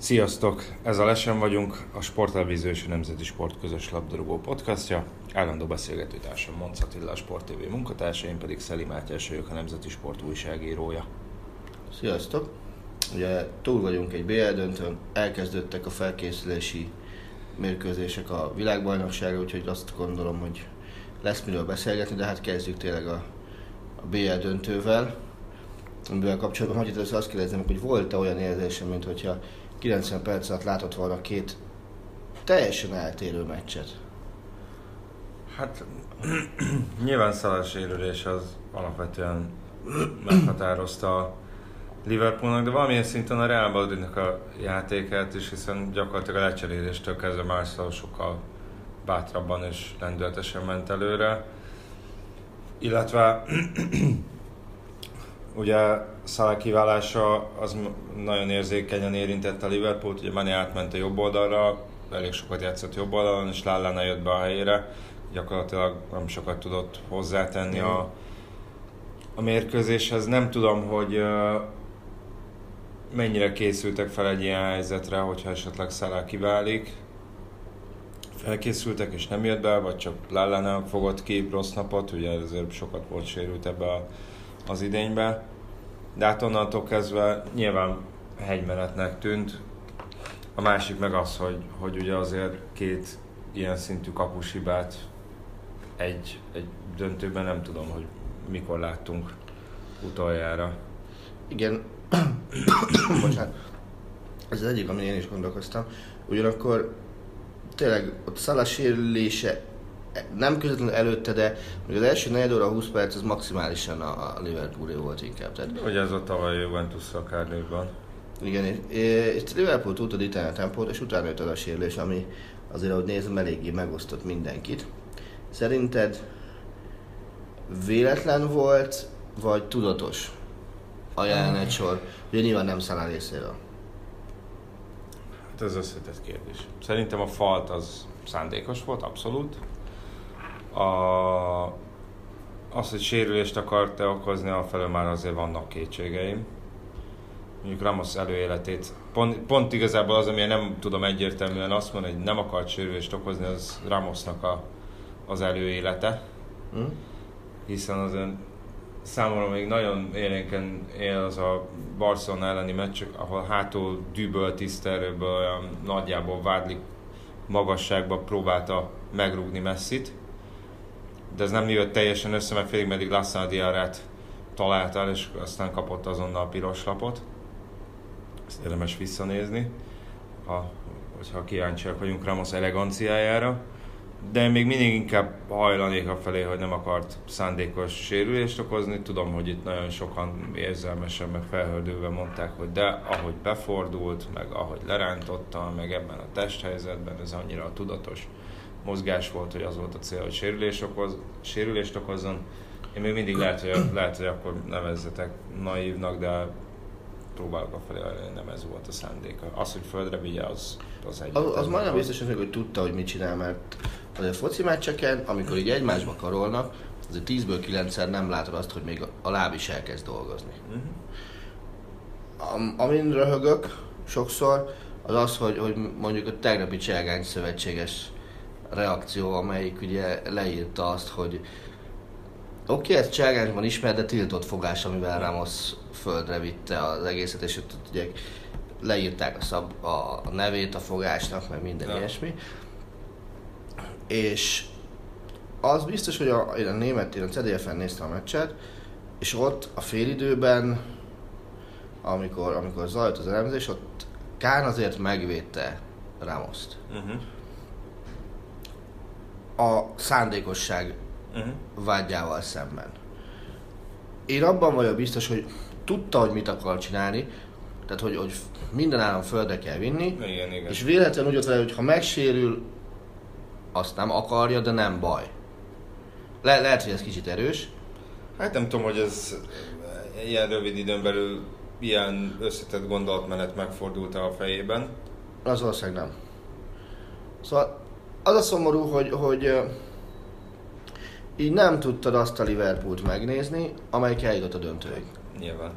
Sziasztok! Ez a Lesen vagyunk, a Sporttelevízió és a Nemzeti Sport közös labdarúgó podcastja. Állandó beszélgetőtársam Monc Attila, a Sport TV munkatársa, én pedig Szeli Mátyás vagyok, a Nemzeti Sport újságírója. Sziasztok! Ugye túl vagyunk egy BL döntőn, elkezdődtek a felkészülési mérkőzések a világbajnokságra, úgyhogy azt gondolom, hogy lesz miről beszélgetni, de hát kezdjük tényleg a, a BL döntővel, amivel kapcsolatban hogy azt kérdezem, hogy volt-e olyan érzésem, mint hogyha 90 perc alatt látott volna két teljesen eltérő meccset. Hát nyilván Szalah sérülés az alapvetően meghatározta a Liverpoolnak, de valamilyen szinten a Real Madridnak a játékát is, hiszen gyakorlatilag a lecseréléstől kezdve Marcelo sokkal bátrabban és lendületesen ment előre. Illetve ugye Salah kiválása az nagyon érzékenyen érintette a Liverpoolt, ugye Mani átment a jobb oldalra, elég sokat játszott jobb oldalon, és Lallana jött be a helyére, gyakorlatilag nem sokat tudott hozzátenni a, a mérkőzéshez. Nem tudom, hogy mennyire készültek fel egy ilyen helyzetre, hogyha esetleg Salah kiválik. Felkészültek és nem jött be, vagy csak Lallana fogott ki rossz napot, ugye ezért sokat volt sérült ebbe a, az idénybe. De hát onnantól kezdve nyilván hegymenetnek tűnt. A másik meg az, hogy, hogy ugye azért két ilyen szintű kapushibát egy, egy döntőben nem tudom, hogy mikor láttunk utoljára. Igen, bocsánat, ez az egyik, amin én is gondolkoztam. Ugyanakkor tényleg ott sérülése nem közvetlenül előtte, de az első 4 óra 20 perc az maximálisan a a Liverpoolé volt inkább. Tehát, Ugye ez a tavaly Juventus akárnőben. igen, és, és Liverpool tudta diktálni a tempót, és utána jött az a sérülés, ami azért, ahogy nézem, eléggé megosztott mindenkit. Szerinted véletlen volt, vagy tudatos a jelenet sor? Ugye nyilván nem Salah részéről. Hát ez összetett kérdés. Szerintem a falt az szándékos volt, abszolút. A, az, hogy sérülést akart-e okozni, afelől már azért vannak kétségeim. Mondjuk Ramos előéletét. Pont, pont igazából az, amilyen nem tudom egyértelműen azt mondani, hogy nem akart sérülést okozni, az Ramosnak a, az előélete. Hm? hiszen az ön számomra még nagyon élénken él az a Barcelona elleni meccs, ahol hátul düböl tisztelőből olyan nagyjából vádlik magasságba próbálta megrúgni messzit. De ez nem jött teljesen össze, mert félig meddig Lassana Diarát találta, és aztán kapott azonnal a piros lapot. Ezt érdemes visszanézni, ha, hogyha kíváncsiak vagyunk Ramos eleganciájára de még mindig inkább hajlanék a felé, hogy nem akart szándékos sérülést okozni. Tudom, hogy itt nagyon sokan érzelmesen, meg felhördőve mondták, hogy de ahogy befordult, meg ahogy lerántotta, meg ebben a testhelyzetben, ez annyira tudatos mozgás volt, hogy az volt a cél, hogy sérülést, okoz, sérülést okozzon. Én még mindig lehet, hogy, lehet, hogy akkor nevezzetek naívnak, de próbálok a felé, nem ez volt a szándéka. Az, hogy földre vigye, az, az egy. Az, az majdnem biztos, hogy tudta, hogy mit csinál, mert azért foci meccseken, amikor így egymásba karolnak, azért 10-ből 9 nem látod azt, hogy még a láb is elkezd dolgozni. Am, amin röhögök sokszor, az az, hogy, hogy mondjuk a tegnapi Cselgány szövetséges reakció, amelyik ugye leírta azt, hogy oké, okay, ez Cselgányban ismert, de tiltott fogás, amivel Ramos földre vitte az egészet, és ott ugye leírták a, szab, a, a nevét a fogásnak, meg minden Ja. ilyesmi. És az biztos, hogy a, én a német, én a CDF-en néztem a meccset, és ott a félidőben, amikor, amikor zajlott az elemzés, ott Kán azért megvédte Ramoszt. Uh-huh. A szándékosság Uh-huh. vágyával szemben. Én abban vagyok biztos, hogy tudta, hogy mit akar csinálni, tehát hogy, hogy minden állam földre kell vinni, Igen, igen. és véletlenül úgy ott vele, hogy ha megsérül, azt nem akarja, de nem baj. Le- lehet, hogy ez kicsit erős. Hát nem tudom, hogy ez ilyen rövid időn belül ilyen összetett gondolatmenet megfordult a fejében. Az ország nem. Szóval az a szomorú, hogy, hogy így nem tudtad azt a Liverpoolt megnézni, amelyik eljutott a döntőig. Nyilván.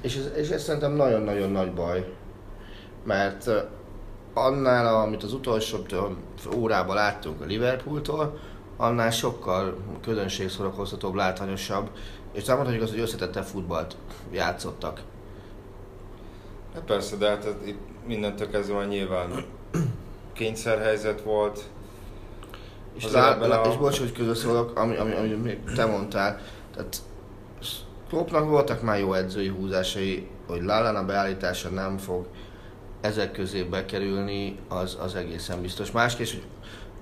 És ez, és ez szerintem nagyon-nagyon nagy baj. Mert annál, amit az utolsó órában láttunk a Liverpooltól, annál sokkal közönségszorokoztatóbb, látványosabb, és nem mondhatjuk azt, hogy összetettebb futballt játszottak. Hát persze, de hát itt mindentől kezdve nyilván kényszerhelyzet volt. És, lá, lá, a- és bocs, hogy közösszólok, ami, ami, ami még te mondtál, tehát Kloppnak voltak már jó edzői húzásai, hogy Lallana beállítása nem fog ezek közé bekerülni, az, az egészen biztos. Másképp, hogy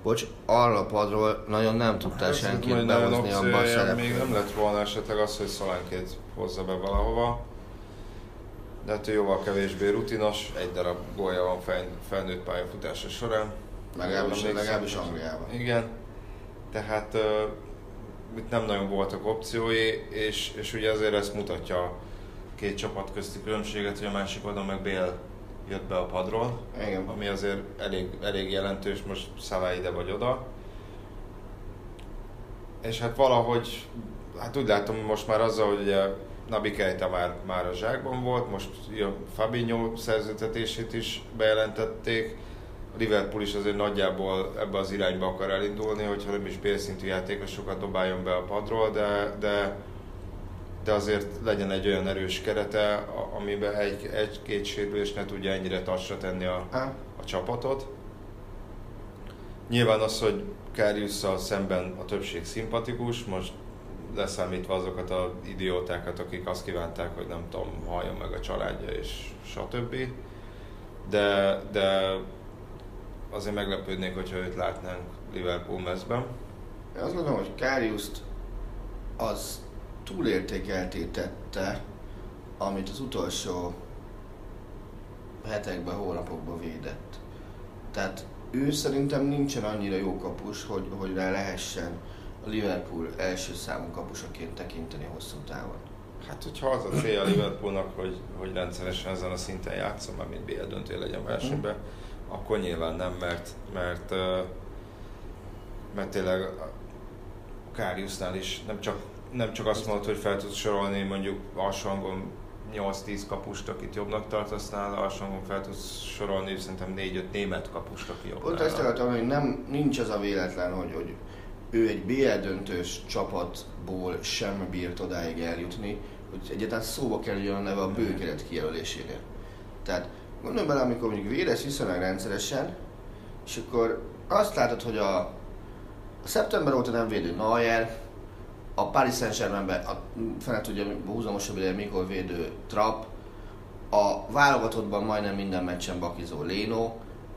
bocs, arra a padról nagyon nem tudtál Ez senkit behozni abba a szerepbe. Még nem lett volna esetleg az, hogy Szolánkét hozza be valahova. De hát ő jóval kevésbé rutinos, egy darab gólja van fel, felnőtt pályafutása során. Legalábbis, legalábbis Angliában. Igen. Tehát uh, itt nem nagyon voltak opciói, és, és ugye azért ezt mutatja a két csapat közti különbséget, hogy a másik oldalon meg Bél jött be a padról, Igen. ami azért elég, elég jelentős, most Szalá ide vagy oda. És hát valahogy, hát úgy látom most már azzal, hogy ugye Nabi Keita már, már a zsákban volt, most jön Fabinho szerződtetését is bejelentették, a Liverpool is azért nagyjából ebbe az irányba akar elindulni, hogyha nem is bélszintű játékosokat dobáljon be a padról, de, de, de azért legyen egy olyan erős kerete, a- amiben egy, egy-két sérülés ne tudja ennyire tasra tenni a, a csapatot. Nyilván az, hogy Kariusszal szemben a többség szimpatikus, most leszámítva azokat az idiótákat, akik azt kívánták, hogy nem tudom, halljon meg a családja és stb. De, de azért meglepődnék, hogyha őt látnánk Liverpool mezben. Én azt gondolom, hogy Kariuszt az túlértékelté tette, amit az utolsó hetekben, hónapokban védett. Tehát ő szerintem nincsen annyira jó kapus, hogy, hogy rá lehessen a Liverpool első számú kapusaként tekinteni hosszú távon. Hát, hogyha az a célja a Liverpoolnak, hogy, hogy rendszeresen ezen a szinten játszom, már mint BL döntő legyen versenyben, akkor nyilván nem, mert, mert, mert tényleg a Káriusnál is nem csak, nem csak azt mondod, hogy fel tudsz sorolni mondjuk alsó hangon 8-10 kapust, akit jobbnak tartasz nála, alsó hangon fel tudsz sorolni szerintem 4-5 német kapust, aki jobb nála. ezt akartam, hogy nem, nincs az a véletlen, hogy, hogy ő egy BL döntős csapatból sem bírt odáig eljutni, hogy egyáltalán szóba kerüljön a neve a bőkeret kijelölésénél. Tehát gondolj bele, amikor mondjuk védesz viszonylag rendszeresen, és akkor azt látod, hogy a, a szeptember óta nem védő Neuer, a Paris Saint-Germainben, a fene tudja, húzamosabb ideje mikor védő Trapp, a válogatottban majdnem minden meccsen bakizó Léno,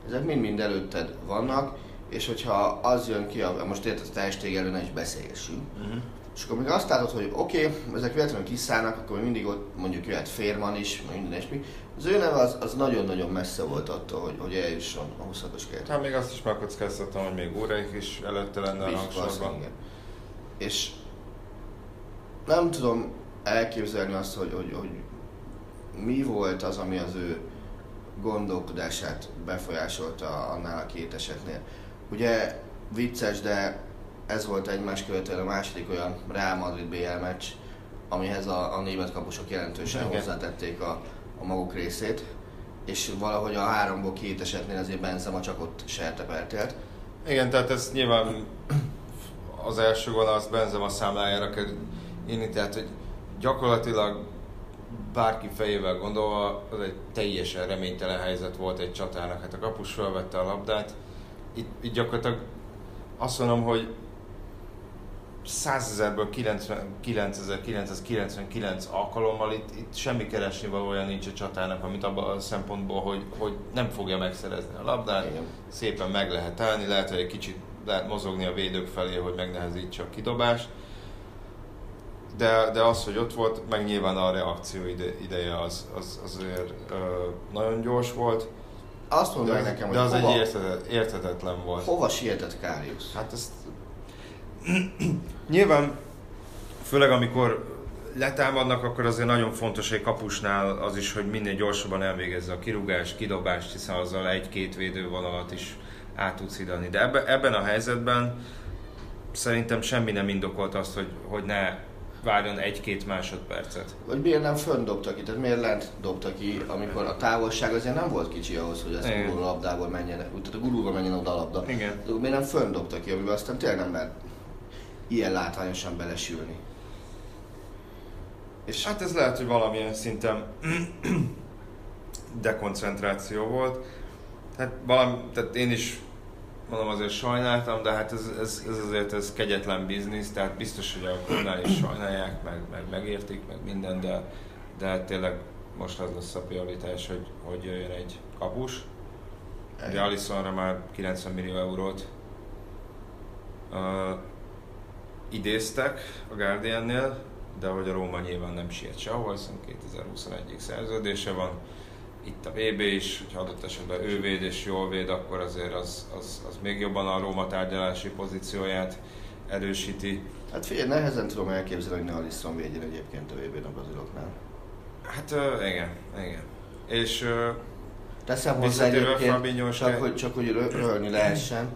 ezek mind-mind előtted vannak, és hogyha az jön ki, a, most érted, a tehetség elő ne is beszélgessünk, Mhm. és akkor még azt látod, hogy oké, okay, ezek véletlenül kiszállnak, akkor mindig ott mondjuk jöhet Férman is, minden ilyesmi. Az ő neve az, az nagyon-nagyon messze volt attól, hogy, hogy eljusson a 26-os keret. Hát még azt is megkockáztatom, hogy még Úreik is előtte lenne a rangsorban. És nem tudom elképzelni azt, hogy, hogy, hogy mi volt az, ami az ő gondolkodását befolyásolta annál a két esetnél. Ugye vicces, de ez volt egymás követően a második olyan Real Madrid BL meccs, amihez a, a német kapusok jelentősen Igen. hozzátették a, a maguk részét, és valahogy a háromból két esetnél azért Benzema csak ott sertepeltélt. Igen, tehát ez nyilván az első gól az Benzema számlájára kell írni, tehát hogy gyakorlatilag bárki fejével gondolva, az egy teljesen reménytelen helyzet volt egy csatának. Hát a kapus felvette a labdát. Itt, itt gyakorlatilag azt mondom, hogy 100 ezerből 9999 alkalommal itt, itt semmi keresni valója nincs a csatának, amit abban a szempontból, hogy, hogy nem fogja megszerezni a labdát, Igen. szépen meg lehet állni, lehet, hogy egy kicsit lehet mozogni a védők felé, hogy megnehezítse a kidobást, de, de az, hogy ott volt, meg nyilván a reakció ide, ideje az, az azért ö, nagyon gyors volt, Azt mondd de, nekem, de hogy az hova, egy érthetet, érthetetlen volt. hova sietett Kárius? Hát ezt nyilván, főleg amikor letámadnak, akkor azért nagyon fontos egy kapusnál az is, hogy minél gyorsabban elvégezze a kirúgást, kidobást, hiszen azzal egy-két védővonalat is át tudsz hidalni. De ebbe, ebben a helyzetben szerintem semmi nem indokolt azt, hogy, hogy ne várjon egy-két másodpercet. Vagy miért nem fönn dobta ki, tehát miért lent dobta ki, amikor a távolság azért nem volt kicsi ahhoz, hogy ez a labdából menjen, tehát a gurulba menjen oda a labda. Igen. De miért nem fönn dobta ki, amiben aztán tényleg nem lehet ilyen látványosan belesülni. És hát ez lehet, hogy valamilyen szinten dekoncentráció volt. Tehát, valami, tehát én is mondom azért sajnáltam, de hát ez, ez, ez azért ez kegyetlen biznisz, tehát biztos, hogy a klubnál is sajnálják, meg, meg megértik, meg minden, de, de hát tényleg most az lesz a prioritás, hogy, hogy jöjjön egy kapus. Ugye Alissonra már 90 millió eurót uh, idéztek a Guardiannél, de hogy a Róma nyilván nem siet sehol, hiszen 2021-ig szerződése van. Itt a VB is, hogyha adott esetben ő véd és jól véd, akkor azért az, az, az még jobban a Róma tárgyalási pozícióját erősíti. Hát figyelj, nehezen tudom elképzelni, hogy ne Alisson védjen egyébként a VB-n a braziloknál. Hát uh, igen, igen. És uh, Teszem hozzá egyébként, csak hogy, csak hogy rö- rölni lehessen.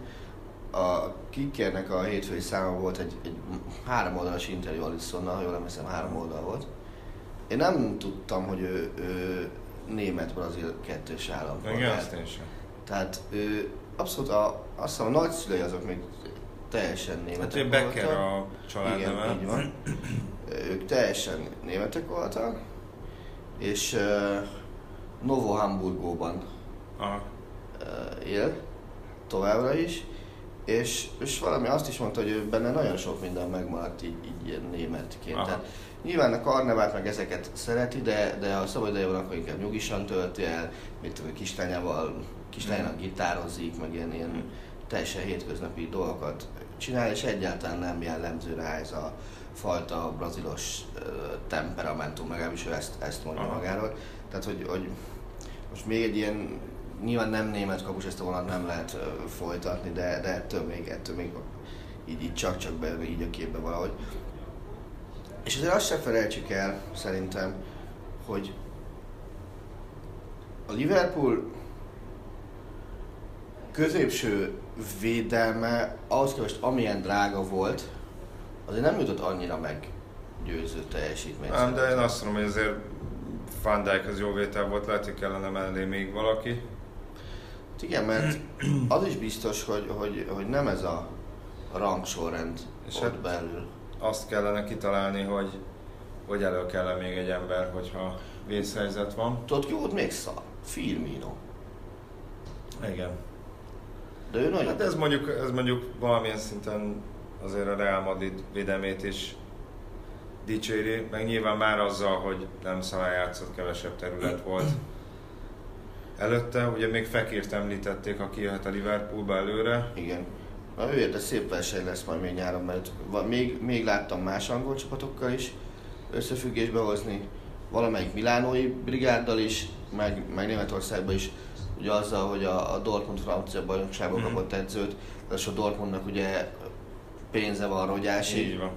A Kickernek a hétfői száma volt egy, egy három oldalas interjú Alissonnal, ha jól emlékszem, három oldal volt. Én nem tudtam, hogy ő, ő német-brazil kettős állampolgár. igen, azt én sem. Tehát ő abszolút a, azt hiszem a nagyszülei azok még teljesen Hát németek Becker voltak. a családneve. Igen, így van. Ők teljesen németek voltak, és uh, Novo Hamburgóban Aha. uh, él továbbra is, és, és valami azt is mondta, hogy ő benne nagyon sok minden megmaradt így, így ilyen németként. Aha. Tehát nyilván a karnevát meg ezeket szereti, de, de a szabad ideje van, akkor inkább nyugisan tölti el, mit tudom, kislányával, kislánynak gitározik, meg ilyen, ilyen teljesen hétköznapi dolgokat csinál, és egyáltalán nem jellemző rá ez a fajta brazilos ö, temperamentum, legalábbis ő ezt, ezt mondja Aha. magáról. Tehát, hogy, hogy most még egy ilyen, nyilván nem német kapus, ezt a vonat nem lehet folytatni, de, de ettől még, ettől még így, így csak-csak bejön így a képbe valahogy. És azért azt se felejtsük el, szerintem, hogy a Liverpool középső védelme ahhoz képest amilyen drága volt, azért nem jutott annyira meggyőző teljesítményt. Nem, de én azt mondom, hogy azért Van Dijk az jó vétel volt, lehet, hogy kellene mellé még valaki. Hát Igen, mert az is biztos, hogy, hogy, hogy nem ez a rangsorrend És ott hát- belül. Azt kellene kitalálni, hogy, hogy elő kell még egy ember, hogyha vészhelyzet van. Tudod, ki volt még szar? Firmino. Igen. De ő nagyon... Hát ez mondjuk, ez mondjuk valamilyen szinten azért a Real Madrid védelmét is dicséri, meg nyilván már azzal, hogy nem Salah játszott, kevesebb terület volt előtte. Ugye még Fekírt említették, aki jöhet a Liverpoolba előre. Igen. Na, ő de szép verseny lesz majd még nyáron, mert még, még láttam más angol csapatokkal is összefüggésbe hozni, valamelyik milánói brigáddal is, meg, meg Németországban is, ugye azzal, hogy a, a Dortmund francia bajnokságban Mhm. kapott edzőt, és a Dortmundnak ugye pénze van Így rogyásig van.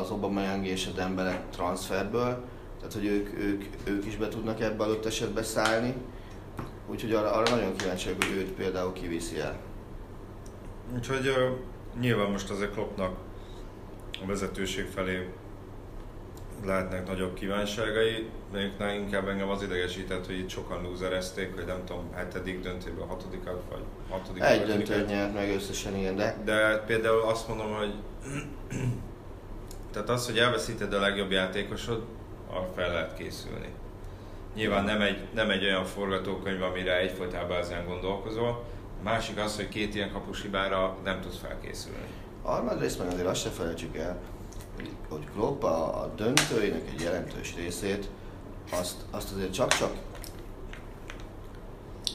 az Aubameyang és a Dembele transferből, tehát hogy ők, ők, ők is be tudnak ebbe adott esetbe szállni, úgyhogy arra, arra nagyon kíváncsi vagyok, hogy őt például kiviszi el. Úgyhogy uh, nyilván most azért Kloppnak a vezetőség felé lehetnek nagyobb kívánságai, de inkább engem az idegesített, hogy itt sokan lúzerezték, hogy nem tudom, hetedik döntőből hatodikat, vagy hatodik Egy döntőt nyert meg összesen, igen, de De például azt mondom, hogy tehát az, hogy elveszíted a legjobb játékosod, arra fel lehet készülni. Nyilván nem egy, nem egy olyan forgatókönyv, amire egyfolytában ezen gondolkozol. A másik az, hogy két ilyen kapushibára nem tudsz felkészülni. Harmadrészt meg azért azt se felejtsük el, hogy, Klopp a, a döntőinek egy jelentős részét, azt, azt azért csak-csak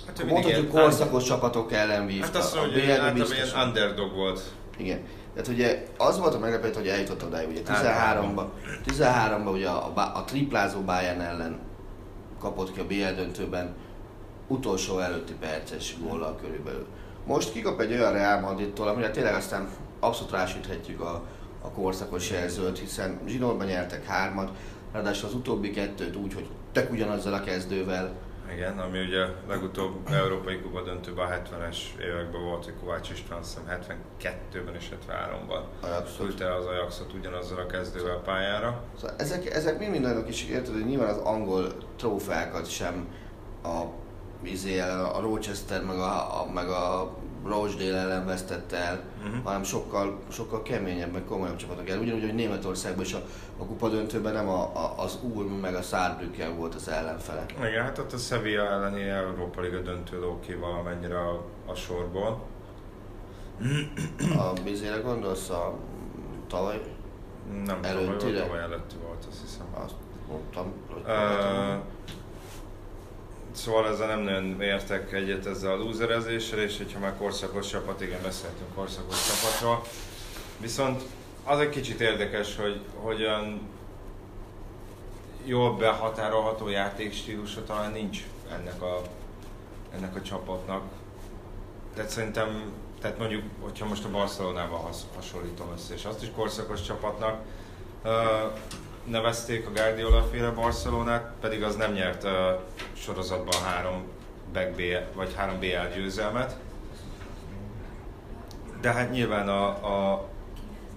Hát mondhatjuk korszakos csapatok ellen vívta. Hát azt a mondja, hogy általában ilyen underdog volt. Igen. Tehát ugye az volt a meglepő, hogy eljutott odáig, ugye Általában. 13-ba, 13-ba ugye a, a, a triplázó Bayern ellen kapott ki a BL döntőben utolsó előtti perces góllal körülbelül. Most kikap egy olyan Real Madridtól, amire tényleg aztán abszolút rásüthetjük a, a korszakos jelzőt, hiszen Zsinórban nyertek hármat, ráadásul az utóbbi kettőt úgy, hogy tök ugyanazzal a kezdővel, Igen, ami ugye legutóbb Európai Kupa döntőben a 70-es években volt, hogy Kovács István hiszem 72-ben és 73-ban Ajaxot. küldte az Ajaxot ugyanazzal a kezdővel pályára. Szóval ezek, ezek mind mind olyanok is, érted, hogy nyilván az angol trófeákat sem a, izé, a Rochester meg a, a, meg a Rochdale ellen vesztette el, Mhm. hanem sokkal, sokkal keményebb, meg komolyabb csapatok el. Ugyanúgy, hogy Németországban is a, a kupa döntőben nem a, a, az Ulm meg a Saarbrücken volt az ellenfele. Igen, hát ott a Sevilla elleni Európa Liga döntő ki valamennyire a, a sorból. A bizére gondolsz a tavaly? Nem Előttire? tavaly előtti volt, azt hiszem. Azt mondtam, hogy Ö, Szóval ezzel nem nagyon értek egyet ezzel a lúzerezéssel, és hogyha már korszakos csapat, igen, beszéltünk korszakos csapatról. Viszont az egy kicsit érdekes, hogy hogyan jól behatárolható játékstílusa talán nincs ennek a, ennek a csapatnak. Tehát szerintem, tehát mondjuk, hogyha most a Barcelonával has, hasonlítom össze, és azt is korszakos csapatnak ö, nevezték a Guardiola féle Barcelonát, pedig az nem nyert ö, sorozatban három back BL, vagy három BL győzelmet. De hát nyilván a, a,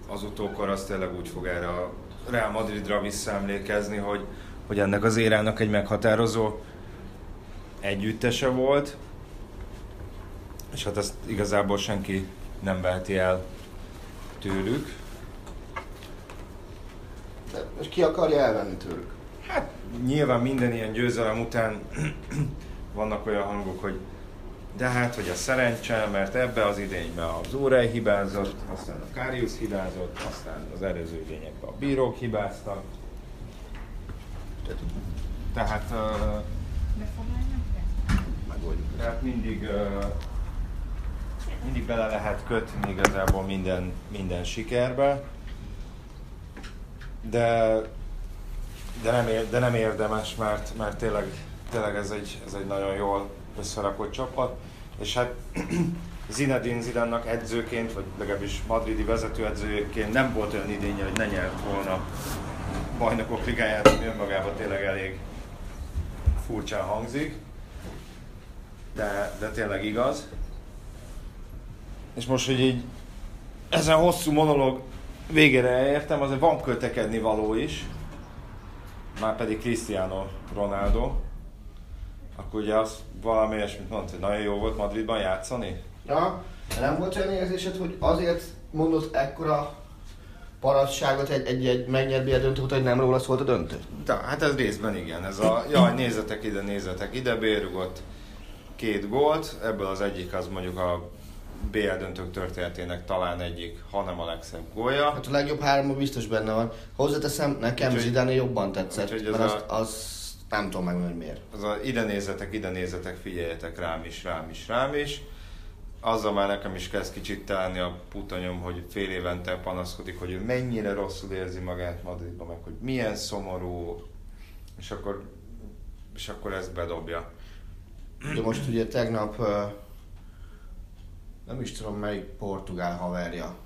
az utókor az tényleg úgy fog erre a Real Madridra visszaemlékezni, hogy, hogy ennek az érának egy meghatározó együttese volt, és hát ezt igazából senki nem veheti el tőlük. Most ki akarja elvenni tőlük? Hát nyilván minden ilyen győzelem után vannak olyan hangok, hogy de hát, hogy a szerencse, mert ebbe az idényben az Órej hibázott, aztán a Karius hibázott, aztán az előző idényekben a bírók hibáztak. Tehát, uh, Megoldjuk. tehát mindig, uh, mindig bele lehet kötni igazából minden, minden sikerbe. De, de, nem, ér, de nem érdemes, mert, mert tényleg, tényleg ez, egy, ez egy nagyon jól összerakott csapat. És hát Zinedine Zidannak edzőként, vagy legalábbis madridi vezetőedzőként nem volt olyan idénye, hogy ne nyert volna bajnokok ligáját, ami önmagában tényleg elég furcsán hangzik. De, de tényleg igaz. És most, hogy így ezen hosszú monológ végére elértem, azért van kötekedni való is. Már pedig Cristiano Ronaldo. Akkor ugye az valami ilyesmit mondta, hogy nagyon jó volt Madridban játszani. Ja, nem volt olyan érzésed, hogy azért mondott ekkora parasságot egy, egy, egy megnyert döntő után, hogy nem róla szólt a döntő? De, hát ez részben igen. Ez a, jaj, nézzetek ide, nézzetek ide, bérugott két gólt. Ebből az egyik az mondjuk a BL döntők történetének talán egyik, hanem a legszebb gólja. Hát a legjobb háromban biztos benne van. Hozzáteszem, nekem Zidane jobban tetszett, mert a- azt, az nem tudom megmondani, hogy miért. Az a ide nézzetek, ide nézzetek, figyeljetek rám is, rám is, rám is. Azzal már nekem is kezd kicsit telni a putanyom, hogy fél évente panaszkodik, hogy ő mennyire rosszul érzi magát Madridban, meg hogy milyen szomorú, és akkor, és akkor ezt bedobja. De most ugye tegnap nem is tudom melyik portugál haverja,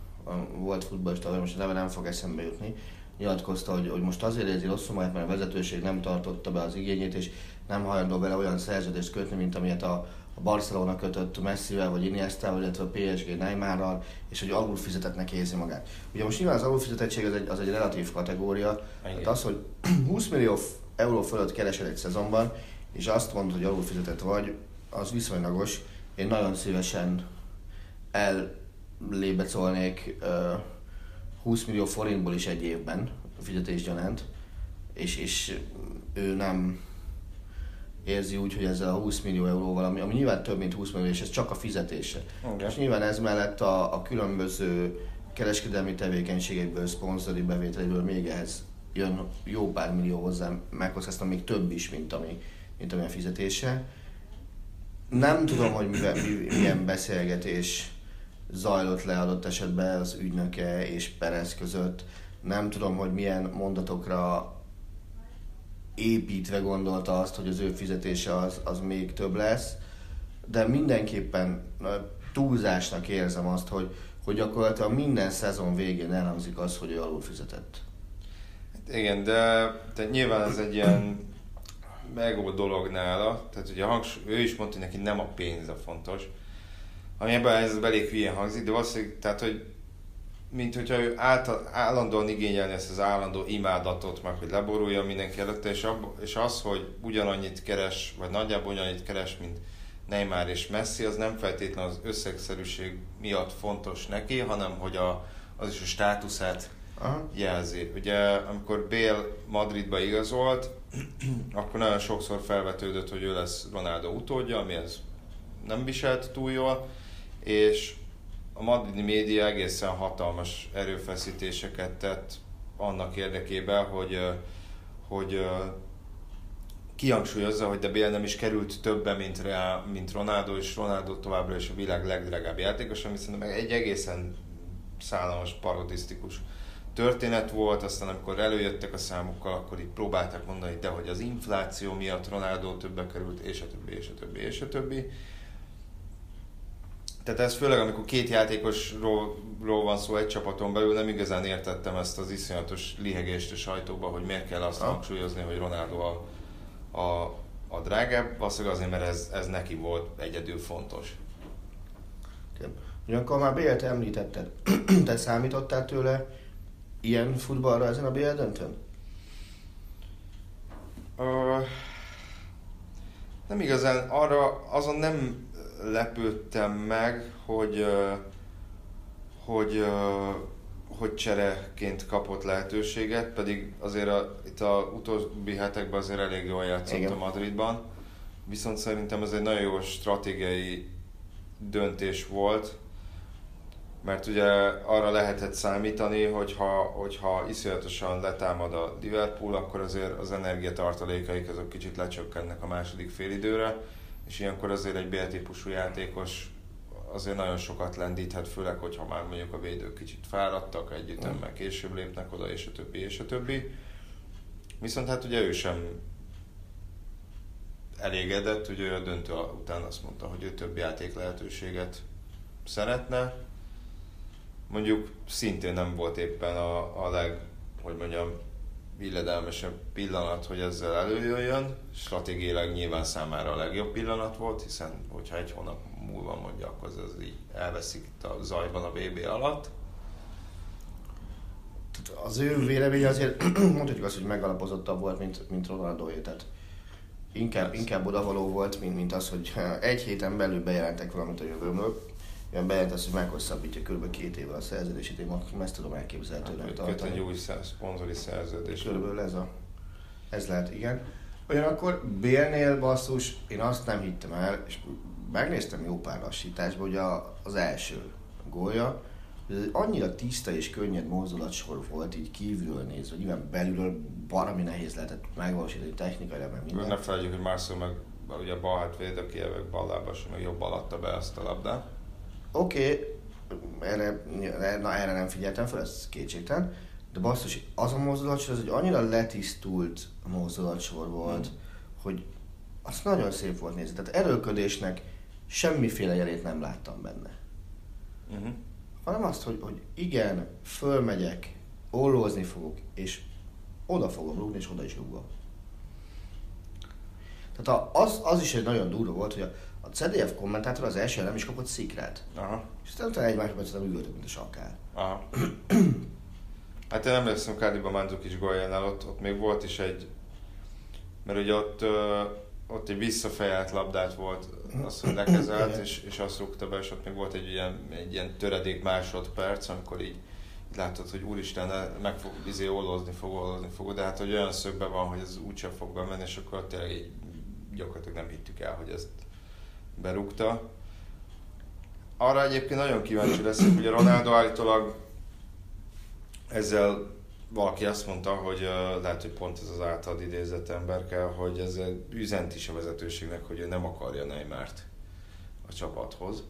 volt futballista, most a neve nem fog eszembe jutni, nyilatkozta, hogy, hogy most azért érzi rosszul magát, mert a vezetőség nem tartotta be az igényét, és nem hajlandó vele olyan szerződést kötni, mint amilyet a, a Barcelona kötött Messivel, vagy Iniestával, illetve a PSG Neymarral, és hogy alul fizetetnek érzi magát. Ugye most nyilván az alul fizetettség az egy, az egy relatív kategória, tehát az, hogy 20 millió euró fölött keresel egy szezonban, és azt mondod, hogy alul fizetett vagy, az viszonylagos. Én nagyon szívesen ellébecolnék ö, 20 millió forintból is egy évben fizetés gyanánt, és, és ő nem érzi úgy, hogy ezzel a 20 millió euróval, ami, ami nyilván több, mint 20 millió, és ez csak a fizetése. Igen. És nyilván ez mellett a, a különböző kereskedelmi tevékenységekből, szponzori bevételéből még ehhez jön jó pár millió hozzá, megkockáztam még több is, mint ami, mint ami a fizetése. Nem tudom, hogy mivel, milyen beszélgetés zajlott le adott esetben az ügynöke és Perez között. Nem tudom, hogy milyen mondatokra építve gondolta azt, hogy az ő fizetése az, az még több lesz, de mindenképpen túlzásnak érzem azt, hogy, hogy gyakorlatilag minden szezon végén elhangzik az, hogy ő alul fizetett. Hát igen, de, de nyilván ez egy ilyen megó dolog nála, tehát ugye hangs, ő is mondta, hogy neki nem a pénz a fontos, ami ebben ez elég hülyén hangzik, de valószínűleg, tehát hogy mint hogyha ő által, állandóan igényelni ezt az állandó imádatot, meg hogy leboruljon mindenki előtte, és, ab, és az, hogy ugyanannyit keres, vagy nagyjából ugyanannyit keres, mint Neymar és Messi, az nem feltétlenül az összegszerűség miatt fontos neki, hanem hogy a, az is a státuszát Aha. jelzi. Ugye amikor Bale Madridba igazolt, akkor nagyon sokszor felvetődött, hogy ő lesz Ronaldo utódja, ami ez nem viselt túl jól, és a madridi média egészen hatalmas erőfeszítéseket tett annak érdekében, hogy, hogy kihangsúlyozza, hogy de Bale nem is került többe, mint, Real, mint Ronaldo, és Ronaldo továbbra is a világ legdrágább játékos, ami szerintem egy egészen szállalmas, parodisztikus történet volt, aztán amikor előjöttek a számokkal, akkor így próbálták mondani, de hogy az infláció miatt Ronaldo többe került, és a többi, és a többi, és a többi. Tehát ez főleg, amikor két játékosról van szó egy csapaton belül, nem igazán értettem ezt az iszonyatos lihegést a sajtóba, hogy miért kell azt ha. hangsúlyozni, hogy Ronaldo a, a, a drágább, valószínűleg azért, mert ez, ez neki volt egyedül fontos. Ugyanakkor már BL-t említetted, te számítottál tőle ilyen futballra ezen a BL döntőn? Uh, nem igazán, arra azon nem lepődtem meg, hogy, hogy, hogy csereként kapott lehetőséget, pedig azért a, itt a utóbbi hetekben azért elég jól játszott Igen. a Madridban. Viszont szerintem ez egy nagyon jó stratégiai döntés volt, mert ugye arra lehetett számítani, hogyha, hogyha iszonyatosan letámad a Liverpool, akkor azért az energiatartalékaik azok kicsit lecsökkennek a második félidőre, és ilyenkor azért egy B-típusú játékos azért nagyon sokat lendíthet, főleg, hogyha már mondjuk a védők kicsit fáradtak, együtt mm. meg később lépnek oda, és a többi, és a többi. Viszont hát ugye ő sem elégedett, ugye a döntő után azt mondta, hogy ő több játék lehetőséget szeretne. Mondjuk szintén nem volt éppen a, a leg, hogy mondjam, illedelmesebb pillanat, hogy ezzel előjöjjön. Stratégiailag nyilván számára a legjobb pillanat volt, hiszen hogyha egy hónap múlva mondja, akkor az így elveszik itt a zajban a BB alatt. Az ő véleménye azért mondhatjuk azt, hogy megalapozottabb volt, mint, mint ronaldo tehát inkább, inkább odavaló volt, mint, mint az, hogy egy héten belül bejelentek valamit a jövőmről olyan bejelentesz, hogy meghosszabbítja kb. két évvel a szerződését, én ezt tudom elképzelni tőlem hát, tartani. egy új szponzori szerződés. Körülbelül ez a... Ez lehet, igen. Ugyanakkor Bélnél basszus, én azt nem hittem el, és megnéztem jó pár lassításban, hogy a, az első gólja, ez annyira tiszta és könnyed mozdulatsor volt így kívülről nézve, nyilván belülről baromi nehéz lehetett megvalósítani technikai, meg minden. Ne felejtjük, hogy Marcel meg ugye a bal hátvéd, aki évek ballába sem meg jobb alatta be ezt a labdát. Oké, okay, erre, na, erre nem figyeltem fel, ez kétségtelen, de basszus, az a mozdulatsor, az egy annyira letisztult mozdulatsor volt, hmm. hogy az nagyon szép volt nézni. Tehát erőködésnek semmiféle jelét nem láttam benne. Uh-huh. Hanem azt, hogy, hogy igen, fölmegyek, ollózni fogok, és oda fogom rúgni, és oda is rúgom. Tehát az, az is egy nagyon durva volt, hogy a, a CDF kommentátor az első nem is kapott szikrát. Aha. És aztán utána egy másodpercet üvöltött, mint a sakál. Aha. hát én emlékszem Kádiba Mandzukic góljánál, ott, ott még volt is egy, mert ugye ott, ott egy visszafejelt labdát volt, azt, hogy lekezelt, és, és azt rúgta be, és ott még volt egy ilyen, egy ilyen töredék másodperc, amikor így, látod, hogy úristen, meg fog izé olózni fog, olózni fog, de hát hogy olyan szögben van, hogy ez úgyse fog bemenni, és akkor tényleg így gyakorlatilag nem hittük el, hogy ezt berúgta. Arra egyébként nagyon kíváncsi leszek, hogy a Ronaldo állítólag ezzel valaki azt mondta, hogy uh, lehet, hogy pont ez az általad idézett ember kell, hogy ez üzent is a vezetőségnek, hogy ő nem akarja Neymart a csapathoz.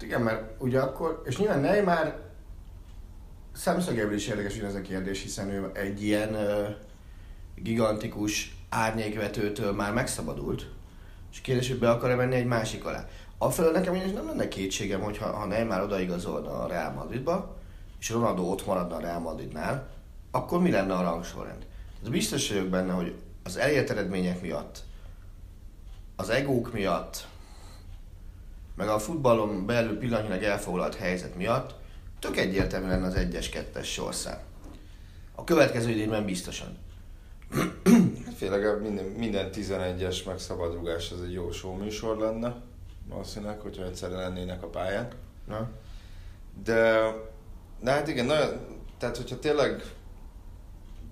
Igen, mert ugye akkor, és nyilván Neymar szemszögéből is érdekes ez a kérdés, hiszen ő egy ilyen uh, gigantikus árnyékvetőtől már megszabadult, és kérdés, hogy be akar-e menni egy másik alá. Afelől nekem is nem lenne kétségem, hogy ha, ha Neymar odaigazolna a Real Madridba, és Ronaldo ott maradna a Real Madridnál, akkor mi lenne a rangsorrend? De biztos vagyok benne, hogy az elért eredmények miatt, az egók miatt, meg a futballon belül pillanatnyilag elfoglalt helyzet miatt tök egyértelmű lenne az 1-es, 2-es sorszám. A következő idényben biztosan. Főleg minden, minden 11-es meg szabadrugás az egy jó show műsor lenne, valószínűleg, hogyha egyszerre lennének a pályán. Na? De, de hát igen, nagyon, tehát hogyha tényleg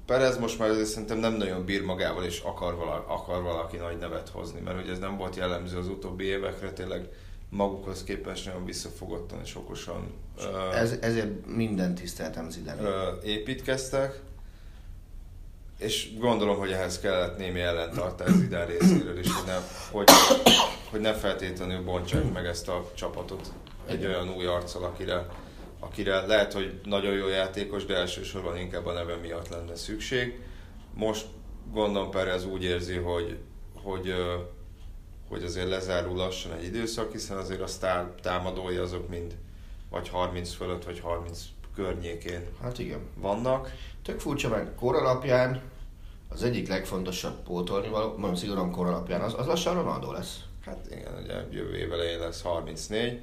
Perez most már azért szerintem nem nagyon bír magával, és akar, vala, akar valaki nagy nevet hozni, mert ugye ez nem volt jellemző az utóbbi évekre, tényleg magukhoz képest nagyon visszafogottan és okosan Ez, ezért minden tiszteltem Zidane. építkeztek, és gondolom, hogy ehhez kellett némi ellentartás Zidane részéről is, hogy ne, hogy, hogy ne feltétlenül bontsák meg ezt a csapatot egy olyan új arccal, akire, akire lehet, hogy nagyon jó játékos, de elsősorban inkább a neve miatt lenne szükség. Most gondolom Perez úgy érzi, hogy, hogy, hogy azért lezárul lassan egy időszak, hiszen azért a sztár támadói azok mind vagy 30 fölött, vagy 30 környékén Hát igen. vannak. Tök furcsa, meg kor alapján az egyik legfontosabb pótolni való, mondom szigorúan kor alapján, az, az lassan Ronaldo lesz. Hát igen, ugye jövő év elején lesz 34.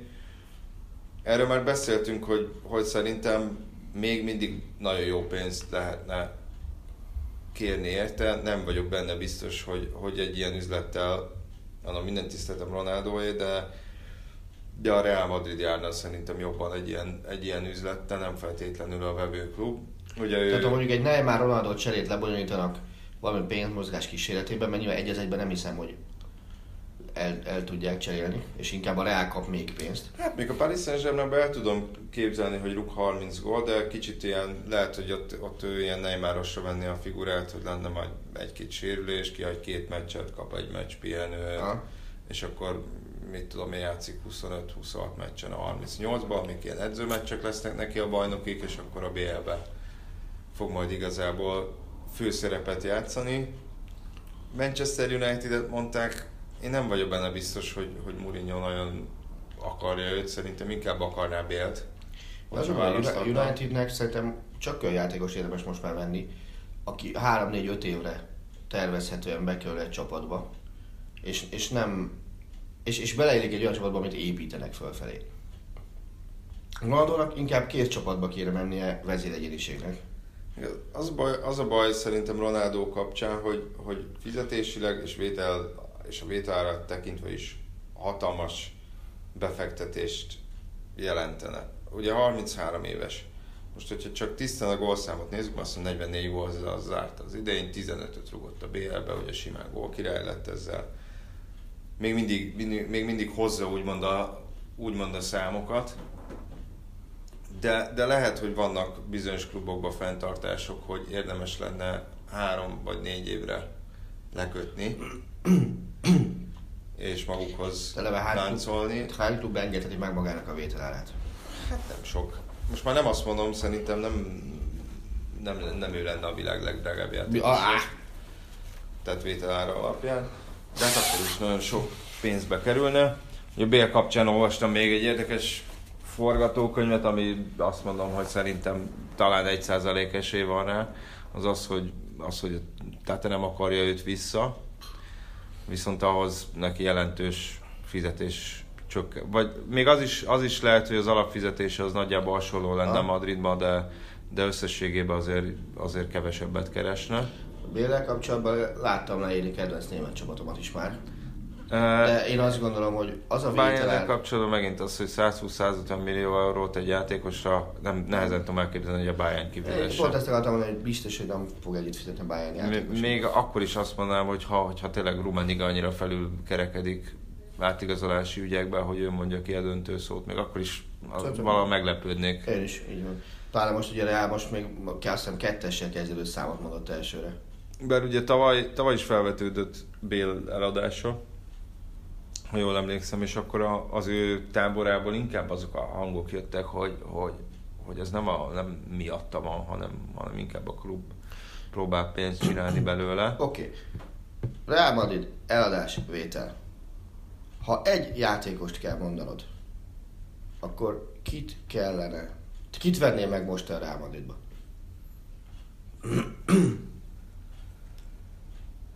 Erről már beszéltünk, hogy, hogy szerintem még mindig nagyon jó pénzt lehetne kérni érte. Nem vagyok benne biztos, hogy, hogy egy ilyen üzlettel, annak minden tiszteltem Ronaldoé, de, de a Real Madrid járna szerintem jobban egy ilyen, egy ilyen üzlettel, nem feltétlenül a vevőklub. Ugye ő, Tehát ha mondjuk egy Neymar Ronaldo cserét lebonyolítanak valami pénzmozgás kísérletében, mert nyilván egy az egyben nem hiszem, hogy el, el tudják cserélni, és inkább a Real kap még pénzt. Hát még a Paris saint germain el tudom képzelni, hogy rúg 30 gól, de kicsit ilyen, lehet, hogy ott, ott ő ilyen Neymarosra venni a figurát, hogy lenne majd egy-két sérülés, kihagy két meccset, kap egy meccs pihenő, Ha. és akkor mit tudom én, játszik 25-26 meccsen a 38-ban, amik ilyen edzőmeccsek lesznek neki a bajnokik, és akkor a BL-be fog majd igazából főszerepet játszani. Manchester United-et mondták, én nem vagyok benne biztos, hogy, hogy Mourinho nagyon akarja őt, szerintem inkább akarná Bélt. Az a Unitednek szerintem csak olyan játékos érdemes most már venni, aki 3-4-5 évre tervezhetően bekerül egy csapatba, és, és nem és, és beleillik egy olyan csapatba, amit építenek fölfelé. Ronaldónak inkább két csapatba kéne mennie vezéregyéniségnek. Az baj, az a baj szerintem Ronaldo kapcsán, hogy, hogy fizetésileg és, vétel, és a vételára tekintve is hatalmas befektetést jelentene. Ugye 33 éves. Most, hogyha csak tisztán a gólszámot nézzük, azt mondom 44 gól az zárt. Az idején 15-öt rugott a BL-be, ugye simán gól király lett ezzel. Még mindig, mindig, még mindig hozza úgymond a, úgymond a számokat, de, de lehet, hogy vannak bizonyos klubokban fenntartások, hogy érdemes lenne három vagy négy évre lekötni, és magukhoz Eleve hány klub- láncolni. Hány klub engedheti meg magának a vételárát? Hát nem sok. Most már nem azt mondom, szerintem nem, nem, nem ő lenne a világ legdrágább játékos. ah. Tehát vételára alapján. De hát akkor is nagyon sok pénzbe kerülne. A BL kapcsán olvastam még egy érdekes forgatókönyvet, ami azt mondom, hogy szerintem talán egy százalék esély van rá, az az, hogy, az, hogy tehát nem akarja őt vissza, viszont ahhoz neki jelentős fizetés csak, vagy még az is, az is lehet, hogy az alapfizetése az nagyjából hasonló lenne Ah. Madridban, de, de összességében azért, azért kevesebbet keresne. A Bélel kapcsolatban láttam leírni kedvenc német csapatomat is már. De én azt gondolom, hogy az a Bayern vételár... kapcsolatban megint az, hogy 120-150 millió eurót egy játékosra nem, nehezen tudom elképzelni, hogy a Bayern kifizesse. pont ezt akartam mondani, hogy biztos, hogy nem fog együtt fizetni a Bayern M- játékos. Még akkor is azt mondanám, hogy ha, hogyha tényleg Rummenigge annyira felül kerekedik átigazolási ügyekben, hogy ő mondja ki a döntő szót, még akkor is valahol meglepődnék. Én is, így van. Talán most ugye Real most még kell hiszem kettessel kezdődő számot mondott elsőre. Bár ugye tavaly, tavaly is felvetődött Bél eladása, ha jól emlékszem, és akkor a, az ő táborából inkább azok a hangok jöttek, hogy, hogy, hogy ez nem, a, nem miatta van, hanem, hanem inkább a klub próbál pénzt csinálni belőle. Oké. Okay. Real Madrid, eladás, vétel. Ha egy játékost kell mondanod, akkor kit kellene, kit vennél meg most a Real Madridba?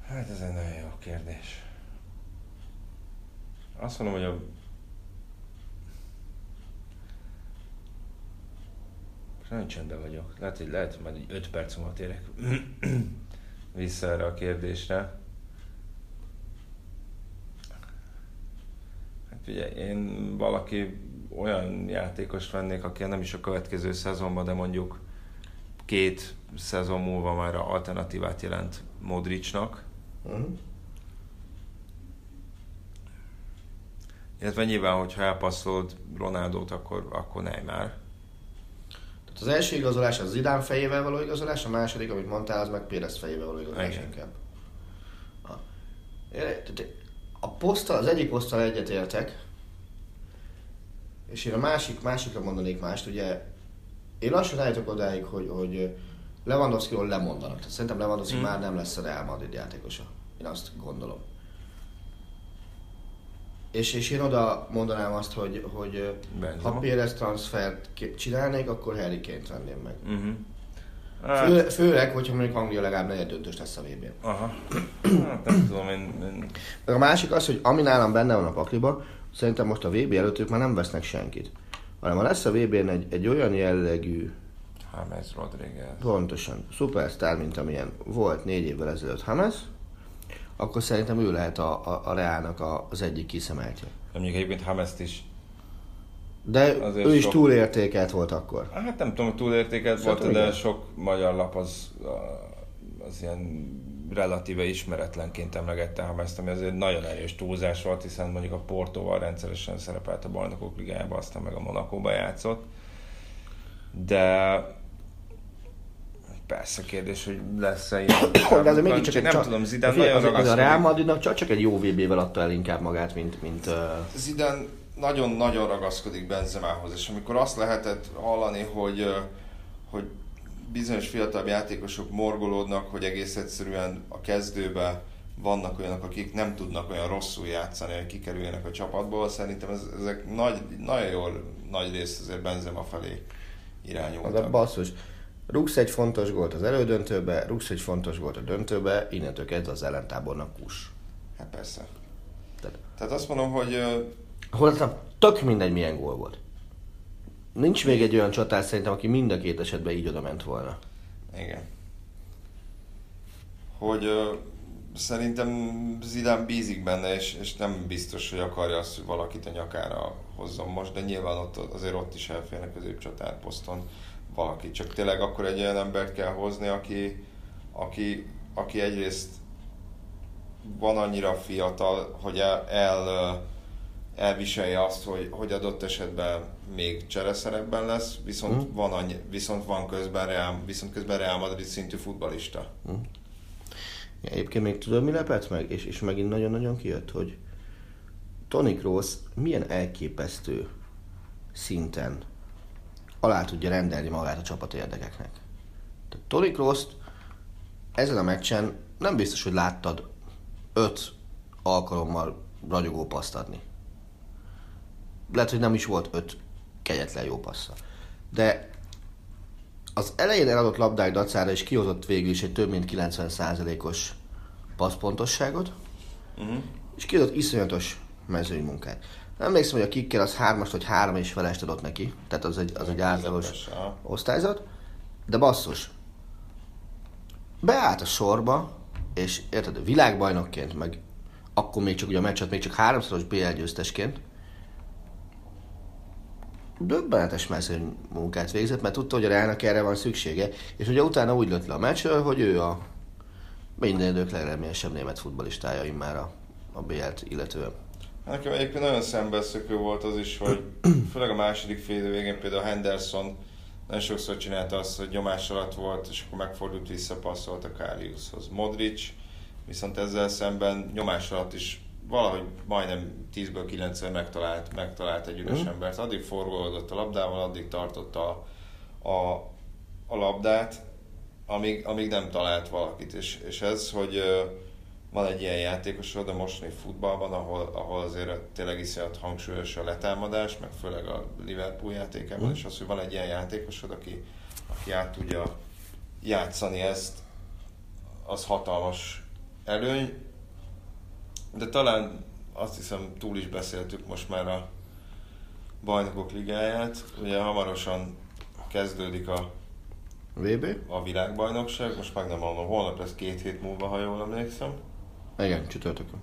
Hát ez egy nagyon jó kérdés. Azt mondom, hogy a Nagyon csendben vagyok. Lehet, hogy lehet, majd 5 perc múlva térek vissza erre a kérdésre. Hát ugye én valaki olyan játékos vennék, aki nem is a következő szezonban, de mondjuk két szezon múlva már alternatívát jelent Modricnak. Uh-huh. Illetve nyilván, hogyha elpasszolod Ronaldot, akkor, akkor Neymar. Tehát az első igazolás az Zidán fejével való igazolás, a második, amit mondtál, az meg Pérez fejével való igazolás Igen. inkább. A, a poszttal, az egyik poszttal egyetértek, és én a másik, másikra mondanék mást, ugye én lassan rájöttek odáig, hogy, hogy Lewandowski-ról lemondanak. Tehát szerintem Lewandowski hmm. már nem lesz a Real Madrid játékosa. Én azt gondolom. És, és én oda mondanám azt, hogy, hogy Benzema. ha Pérez transfert csinálnék, akkor Harry Kane-t venném meg. Uh-huh. Fő, főleg, hogyha mondjuk Anglia legalább negyed döntős lesz a vb n Aha. Hát nem tudom, én, én... A másik az, hogy ami nálam benne van a pakliba, szerintem most a VB előtt ők már nem vesznek senkit. Hanem ha lesz a VB-n egy, egy olyan jellegű, James Rodriguez. pontosan, szupersztár, mint amilyen volt négy évvel ezelőtt Hames, akkor szerintem ő lehet a, a, a Reálnak a, az egyik kiszemeltje. De mondjuk egyébként Hamest is, De Azért ő is sok- túlértékelt volt akkor. hát nem tudom, túlértékelt volt, Szerintem de igen. sok magyar lap az, az ilyen relatíve ismeretlenként emlegette Hamest, ami azért nagyon erős túlzás volt, hiszen mondjuk a Portóval rendszeresen szerepelt a bajnokok ligájában, aztán meg a Monakóba játszott. De persze kérdés, hogy lesz-e ilyen. De ez mégiscsak egy nem csa- tudom, Zidane Figyelj, nagyon az, az a Real. Madridnak csak, csak egy jó VB-vel adta el inkább magát, mint, mint uh, Zidane nagyon-nagyon ragaszkodik Benzemához, és amikor azt lehetett hallani, hogy, hogy bizonyos fiatal játékosok morgolódnak, hogy egész egyszerűen a kezdőbe vannak olyanok, akik nem tudnak olyan rosszul játszani, hogy kikerüljenek a csapatból, szerintem ez, ezek nagy, nagyon jól nagy részt azért Benzema felé az a irányultak. basszus. Rúgsz egy fontos gólt az elődöntőbe, rúgsz egy fontos gólt a döntőbe, innentől kezdve az ellentábornak kus. Hát persze. Tehát- Tehát azt mondom, hogy ö, Hol aztán tök mindegy milyen gól volt. Nincs még egy olyan csatár szerintem, aki mind a két esetben így oda ment volna. Igen. Hogy ö, szerintem Zidane bízik benne, és, és nem biztos, hogy akarja azt, hogy valakit a nyakára hozzon most, de nyilván ott, azért ott is elférne középcsatárposzton valaki. Csak tényleg akkor egy olyan embert kell hozni, aki, aki, aki egyrészt van annyira fiatal, hogy el, el elviselje azt, hogy, hogy adott esetben még csereszerepben lesz, viszont, Mhm. van, annyi, viszont van közben Real, viszont közben Real Madrid szintű futbalista. Ja, Egyébként még tudod, mi lepett meg? És, és megint nagyon-nagyon kijött, hogy Tony Kroos milyen elképesztő szinten alá tudja rendelni magát a csapat érdekeknek. Tehát Tony Kroos ezen a meccsen nem biztos, hogy láttad öt alkalommal ragyogó paszt adni. Lehet, hogy nem is volt öt kegyetlen jó passza. De az elején eladott labdák dacára is kihozott végül is egy több mint 90%-os passzpontosságot, Uh-huh. és kihozott iszonyatos mezői munkát. Emlékszem, hogy a kicker az hármast vagy három és felest adott neki, tehát az egy, az egy átlagos osztályzat, de basszus, beállt a sorba, és érted, világbajnokként, meg akkor még csak ugye a meccset, még csak háromszoros BL győztesként, döbbenetes mezőny munkát végzett, mert tudta, hogy a Reálnak erre van szüksége, és ugye utána úgy lött le a meccsről, hogy ő a minden idők legreményesebb német futballistája immár a, a BL-t illetően. Nekem egyébként nagyon szembeszökő volt az is, hogy főleg a második fél végén például Henderson nagyon sokszor csinálta azt, hogy nyomás alatt volt, és akkor megfordult vissza, passzolt a Káriuszhoz. Modric viszont ezzel szemben nyomás alatt is valahogy majdnem 10-ből 9 megtalált, megtalált egy üres mm. embert. Addig forgolódott a labdával, addig tartotta a, a, a labdát, amíg, amíg nem talált valakit. És, és ez, hogy van egy ilyen játékosod a mostani futballban, ahol, ahol azért tényleg iszonyat hangsúlyos a letámadás, meg főleg a Liverpool játékában, mm. és az, hogy van egy ilyen játékosod, aki, aki át tudja játszani ezt, az hatalmas előny, de talán azt hiszem túl is beszéltük most már a bajnokok ligáját. Ugye hamarosan kezdődik a VB? A világbajnokság, most meg nem mondom, holnap lesz két hét múlva, ha jól emlékszem. Igen, csütörtökön.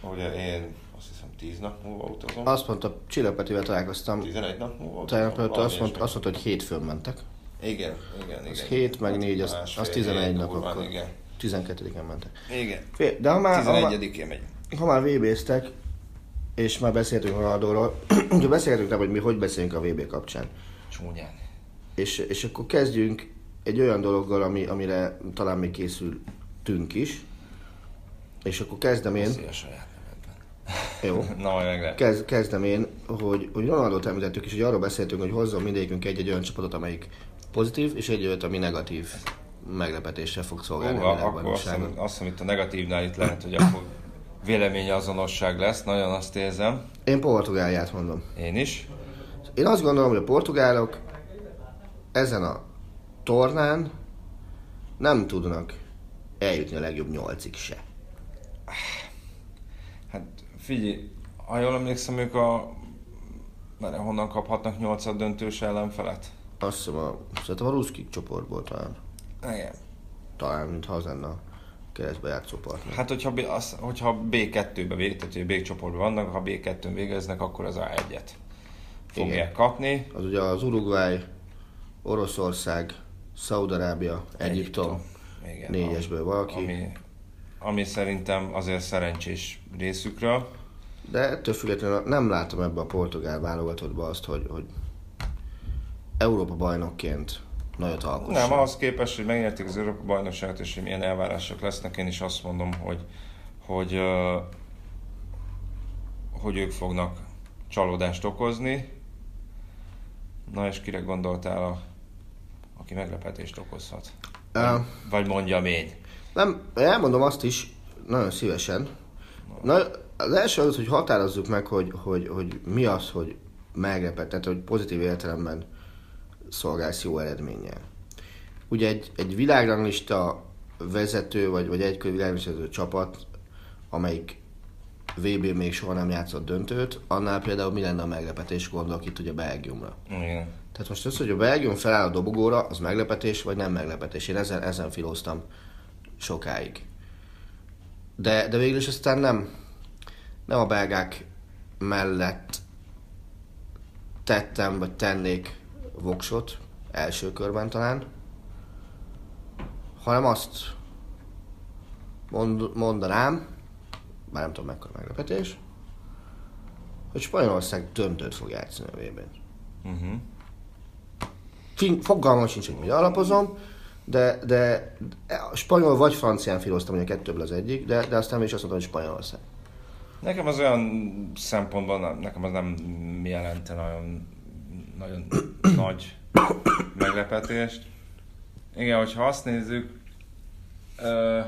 Ugye én azt hiszem 10 nap múlva utazom. Azt mondta, Csillapetivel találkoztam. 11 nap múlva utazom. Tehát azt, mondta, azt mondta, hogy hétfőn mentek. Igen, igen, igen. Az 7 meg 4, az, az 11 nap akkor. Igen. 12-en mentek. Igen. De ha már, 11-én megy. Ha már VB-ztek, és már beszéltünk Ronaldóról, ugye beszélgetünk rá, hogy mi hogy beszélünk a VB kapcsán. Csúnyán. És, és akkor kezdjünk egy olyan dologgal, ami, amire talán még készültünk is. És akkor kezdem én. Szia saját Jó. Na, majd meg Kezd, kezdem én, hogy, hogy Ronaldot említettük, és hogy arról beszéltünk, hogy hozzon mindegyikünk egy-egy olyan csapatot, amelyik pozitív, és egy olyat, ami negatív meglepetéssel fog szolgálni Ó, a akkor azt hiszem, azt hiszem, itt a negatívnál itt lehet, hogy akkor vélemény azonosság lesz, nagyon azt érzem. Én Portugáliát mondom. Én is. Én azt gondolom, hogy a portugálok ezen a tornán nem tudnak eljutni a legjobb nyolcig se. Hát figyelj, ha jól emlékszem, ők a... Mert honnan kaphatnak nyolcad döntős ellenfelet? Azt hiszem a, szerintem a Ruszkik csoportból talán. Igen. Talán, mintha az lenne a keresztbe játszó partner. Hát, hogyha, B, az, hogyha B2-be, tehát hogy B csoportban vannak, ha B2-n végeznek, akkor az A1-et fogják Igen. kapni. Az ugye az Uruguay, Oroszország, Szaudarábia, Egyiptom, Egyiptom. négyesből valaki. Ami, ami szerintem azért szerencsés részükről. De ettől függetlenül nem látom ebbe a portugál válogatottba azt, hogy, hogy Európa bajnokként nagyot alkosson. Nem, ahhoz képest, hogy megnyerték az Európa bajnokságot, és hogy milyen elvárások lesznek, én is azt mondom, hogy, hogy, hogy ők fognak csalódást okozni. Na és kire gondoltál, a, aki meglepetést okozhat? Uh, vagy mondjam én. Nem, elmondom azt is, nagyon szívesen. Na, az első az, hogy határozzuk meg, hogy, hogy, hogy mi az, hogy meglepett, tehát hogy pozitív értelemben szolgálsz jó eredménnyel. Ugye egy, egy világranglista vezető, vagy, vagy egy világranglista csapat, amelyik VB még soha nem játszott döntőt, annál például mi lenne a meglepetés, gondolok itt ugye Belgiumra. Igen. Tehát most az, hogy a Belgium feláll a dobogóra, az meglepetés, vagy nem meglepetés. Én ezen, ezen filóztam sokáig. De, de végül is aztán nem, nem a belgák mellett tettem, vagy tennék voksot, első körben talán, hanem azt mond, mondanám, már nem tudom mekkora meglepetés, hogy Spanyolország döntőt fog játszani a vb uh-huh. Fogalmam sincs, hogy mi alapozom, de, de spanyol vagy francián filoztam, hogy a kettőből az egyik, de, de aztán is azt mondtam, hogy Spanyolország. Nekem az olyan szempontból, nem, nekem az nem jelente nagyon, nagyon nagy meglepetést. Igen, hogyha azt nézzük, uh,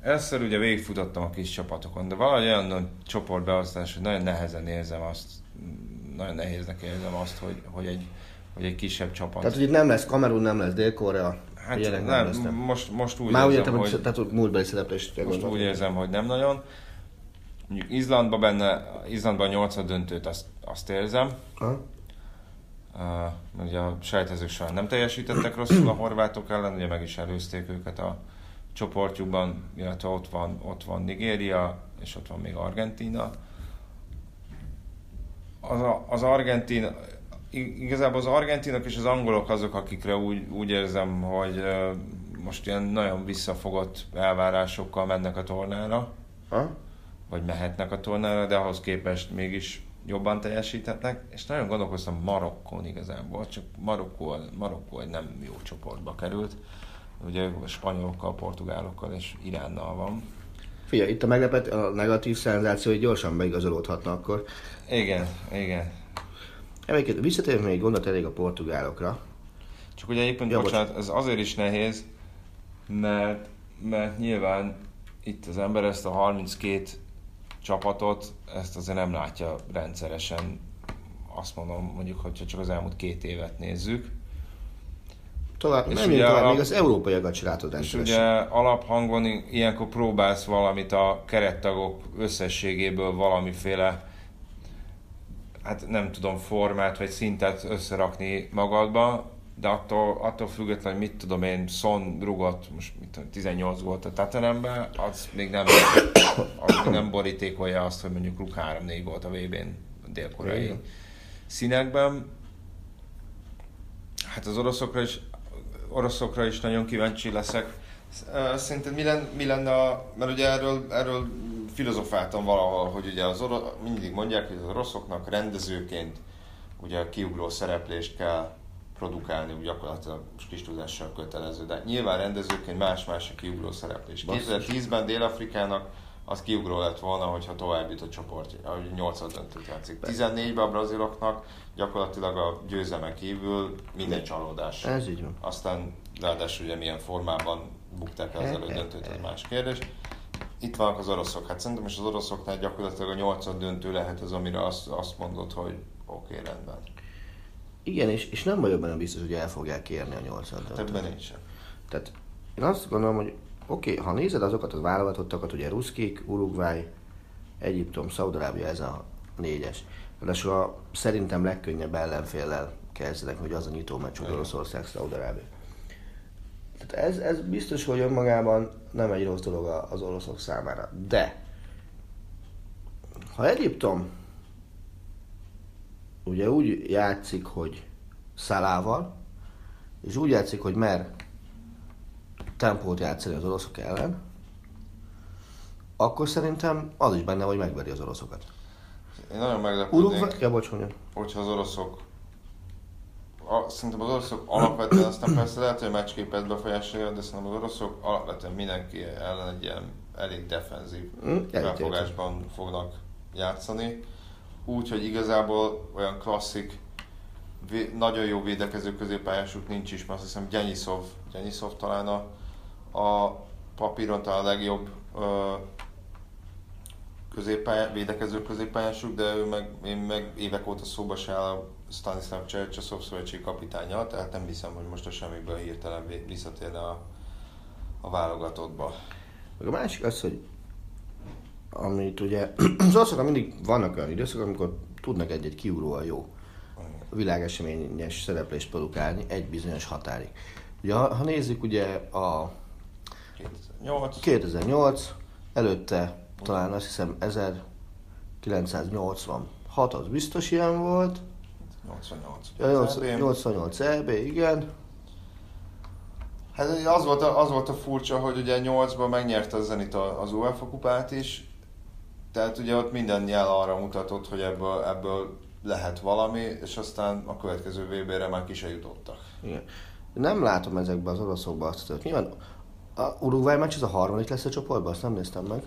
először ugye végigfutottam a kis csapatokon, de valahogy olyan csoportbeosztás, hogy nagyon nehezen érzem azt, nagyon nehéznek érzem azt, hogy, hogy egy hogy egy kisebb csapat. Tehát, hogy itt nem lesz Kamerun, nem lesz Dél-Korea, Hát nem, nem most, most úgy Már érzem, értem, hogy... Tehát múltbeli szereplést Most úgy érzem, hogy nem nagyon. Mondjuk Izlandban benne, Izlandban a nyolcad döntőt azt, azt érzem. Ha? Uh, ugye a sejtezők során nem teljesítettek rosszul a horvátok ellen, ugye meg is előzték őket a csoportjukban, illetve ott van, ott van Nigéria, és ott van még Argentína. Az, a, az Argentin, igazából az argentinok és az angolok azok, akikre úgy, úgy érzem, hogy most ilyen nagyon visszafogott elvárásokkal mennek a tornára. Ha? Vagy mehetnek a tornára, de ahhoz képest mégis jobban teljesíthetnek, és nagyon gondolkoztam Marokkon igazából, csak Marokkó, Marokkó egy nem jó csoportba került. Ugye a spanyolokkal, portugálokkal és Iránnal van. Figyelj, itt a meglepet, a negatív szenzáció, hogy gyorsan beigazolódhatna akkor. Igen, igen. Egyébként visszatérve még gondot elég a portugálokra. Csak ugye éppen, Ja, bocsánat, ez azért is nehéz, mert, mert nyilván itt az ember ezt a 32 csapatot, ezt azért nem látja rendszeresen. Azt mondom, mondjuk, hogyha csak az elmúlt két évet nézzük. Tovább, És nem ugye tovább, a- még az európaiakat se látod És ugye alaphangon ilyenkor próbálsz valamit a kerettagok összességéből valamiféle hát nem tudom, formát vagy szintet összerakni magadba, de attól, attól függetlenül, hogy mit tudom én, Son rugott, most mit tudom, 18 gólt a Tatanembe, az még nem, az még nem borítékolja azt, hogy mondjuk Luke 3-4 volt a VB-n a dél-koreai színekben. Hát az oroszokra is, oroszokra is nagyon kíváncsi leszek. Szerinted mi lenne, mi lenne a, mert ugye erről, erről filozofáltam valahol, hogy ugye az oro, mindig mondják, hogy az oroszoknak rendezőként ugye kiugró szereplést kell produkálni, úgy gyakorlatilag most kis tudással kötelező, de nyilván rendezőként más-más a kiugró szereplés. Basszus. 2010-ben Dél-Afrikának az kiugró lett volna, hogyha tovább jut a csoport, ahogy 8 döntőt játszik. 14-ben a braziloknak gyakorlatilag a győzelmen kívül minden csalódás. Ez így van. Aztán ráadásul ugye milyen formában bukták el az elődöntőt, ez más kérdés. Itt vannak az oroszok. Hát szerintem is az oroszoknál gyakorlatilag a nyolcad döntő lehet az, amire azt, azt mondod, hogy oké, okay, rendben. Igen, és, és nem vagyok benne biztos, hogy el fogják kérni a 80 Hát ebben nincsen. Tehát én azt gondolom, hogy oké, okay, ha nézed azokat a válogatottakat, ugye Ruszkik, Uruguay, Egyiptom, Szaudarábia, ez a négyes. Ráadásul a szerintem legkönnyebb ellenféllel kezdenek, hogy az a nyitó meccs, hogy. Oroszország, Szaudarábia. Ez, ez biztos, hogy önmagában nem egy rossz dolog az oroszok számára. De ha Egyiptom ugye úgy játszik, hogy Szalával, és úgy játszik, hogy mer tempót játszani az oroszok ellen, akkor szerintem az is benne, hogy megveri az oroszokat. Én nagyon meglepődnék, Uruguay, ja bocs, mondjam. hogyha az oroszok a, szerintem az oroszok alapvetően, aztán persze lehet, hogy a meccsképet befolyásolja, de szerintem az oroszok alapvetően mindenki ellen egy ilyen elég defenzív egyetértek. felfogásban fognak játszani. Úgy, hogy igazából olyan klasszik, vé- nagyon jó védekező középpályásuk nincs is, mert azt hiszem Gyenyiszov, Gyenyiszov talán a, a papíron talán a legjobb ö, középpálya, védekező középpályásuk, de ő meg, én meg évek óta szóba se áll a Stanislav Csercsaszov szövetségi kapitánya, tehát nem hiszem, hogy most a semmiből hirtelen visszatérne a, a válogatottba. Meg a másik az, hogy amit ugye, az oroszoknak mindig vannak olyan időszakok, amikor tudnak egy-egy kiugróan jó világeseményes szereplést produkálni egy bizonyos határig. Ugye, ha, ha nézzük ugye a 2008, 2008, előtte talán azt hiszem 1986 az biztos ilyen volt, 88. Ja, nyolc- EB. 88 EB, igen, Hát az volt, a, az volt a furcsa, hogy ugye 8-ban megnyerte a Zenit az UEFA kupát is, tehát ugye ott minden jel arra mutatott, hogy ebből, ebből lehet valami, és aztán a következő VB-re már ki se jutottak. igen. Nem látom ezekben az oroszokban azt, hogy nyilván a Uruguay meccs az a harmadik lesz a csoportban, azt nem néztem meg.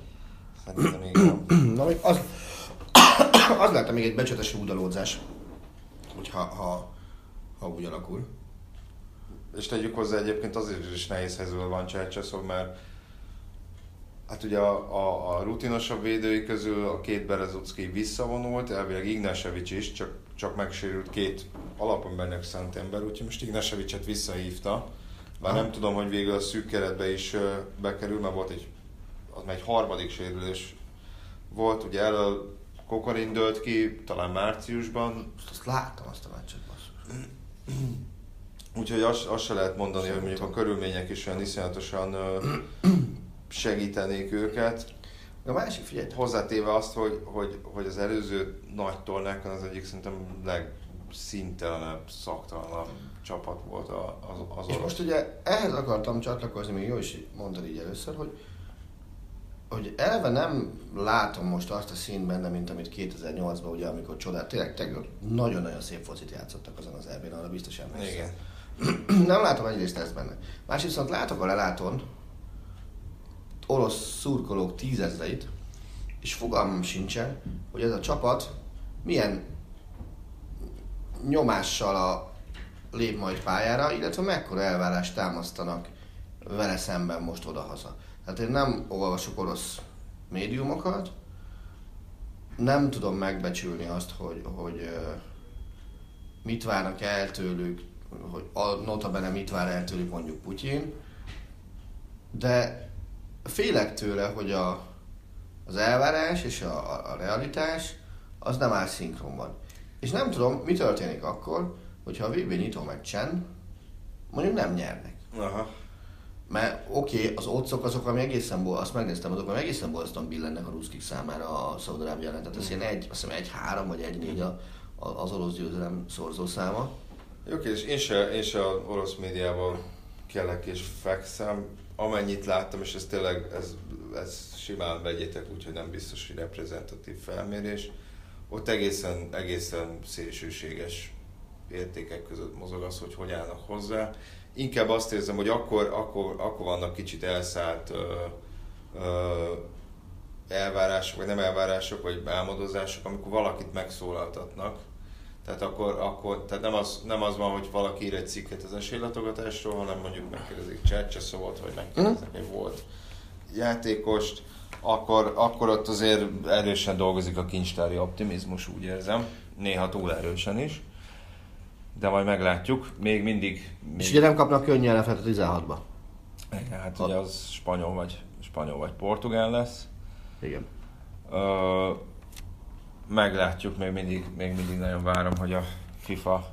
Szerintem igen. Na, még az, az lehetne még egy becsetes rúdalódzás, hogyha ha, ha úgy alakul. És tegyük hozzá egyébként azért is nehéz helyzetben van Csercseszov, mert hát ugye a, a, a rutinosabb védői közül a két Berezucki visszavonult, elvileg Ignasevics is, csak, csak megsérült két alapon bennek szent ember, úgyhogy most Ignasevicset visszahívta. Bár nem tudom, hogy végül a szűk keretbe is bekerül, mert volt egy, az már egy harmadik sérülés volt, ugye elől Kokorin dölt ki, talán márciusban, Azt láttam azt a meccset, basszus. Úgyhogy azt, azt se lehet mondani, hogy mondjuk a körülmények is olyan iszonyatosan segítenék őket. A másik, figyelj, Hozzátéve azt, hogy, hogy, hogy az előző nagy tornákon az egyik szerintem legszíntelenebb, szaktalanabb csapat volt az, az És orosz. most ugye ehhez akartam csatlakozni, még jó is mondtad így először, hogy hogy eleve nem látom most azt a színt benne, mint amit 2008-ban, ugye, amikor csodát, tényleg, tényleg nagyon-nagyon szép focit játszottak azon az elbén, arra biztos emlékszem. Nem látom egyrészt ezt benne. Másrészt viszont látok a lelátón orosz szurkolók tízezreit, és fogalmam sincsen, hogy ez a csapat milyen nyomással a lép majd pályára, illetve mekkora elvárást támasztanak vele szemben most odahaza. Tehát én nem olvasok orosz médiumokat, nem tudom megbecsülni azt, hogy, hogy mit várnak el tőlük, hogy a notabene mit vár el tőlük mondjuk Putyin, de félek tőle, hogy a, az elvárás és a, a, a realitás az nem áll szinkronban. És nem tudom, mi történik akkor, hogyha a VB nyitó meccsen mondjuk nem nyernek. Aha. Mert oké, okay, az otcok azok, ami egészen bol, azt megnéztem, azok, ami egészen bolsztan billennek a ruszkik számára a Szaudarábia ellen. Tehát ez ilyen egy, azt hiszem egy három vagy egy négy a, a, az orosz győzelem szorzó száma. Jó, és én se, én se az orosz médiában kellek és fekszem. Amennyit láttam, és ez tényleg, ez, ez simán vegyétek, úgyhogy nem biztos, hogy reprezentatív felmérés. Ott egészen, egészen szélsőséges értékek között mozog az, hogy hogy állnak hozzá. Inkább azt érzem, hogy akkor, akkor, akkor vannak kicsit elszállt ö, ö, elvárások, vagy nem elvárások, vagy álmodozások, amikor valakit megszólaltatnak. Tehát akkor, akkor tehát nem, az, nem az van, hogy valaki ír egy cikket az esélylatogatásról, hanem mondjuk megkérdezik Csercseszovot, vagy megkérdeznek egy volt játékost, akkor, akkor ott azért erősen dolgozik a kincstári optimizmus, úgy érzem. Néha túl erősen is. De majd meglátjuk. Még mindig... És Még... ugye nem kapnak könnyen a 16-ba. Igen, hát ugye az spanyol vagy, spanyol vagy portugál lesz. Igen. Ö, meglátjuk, még mindig, még mindig nagyon várom, hogy a FIFA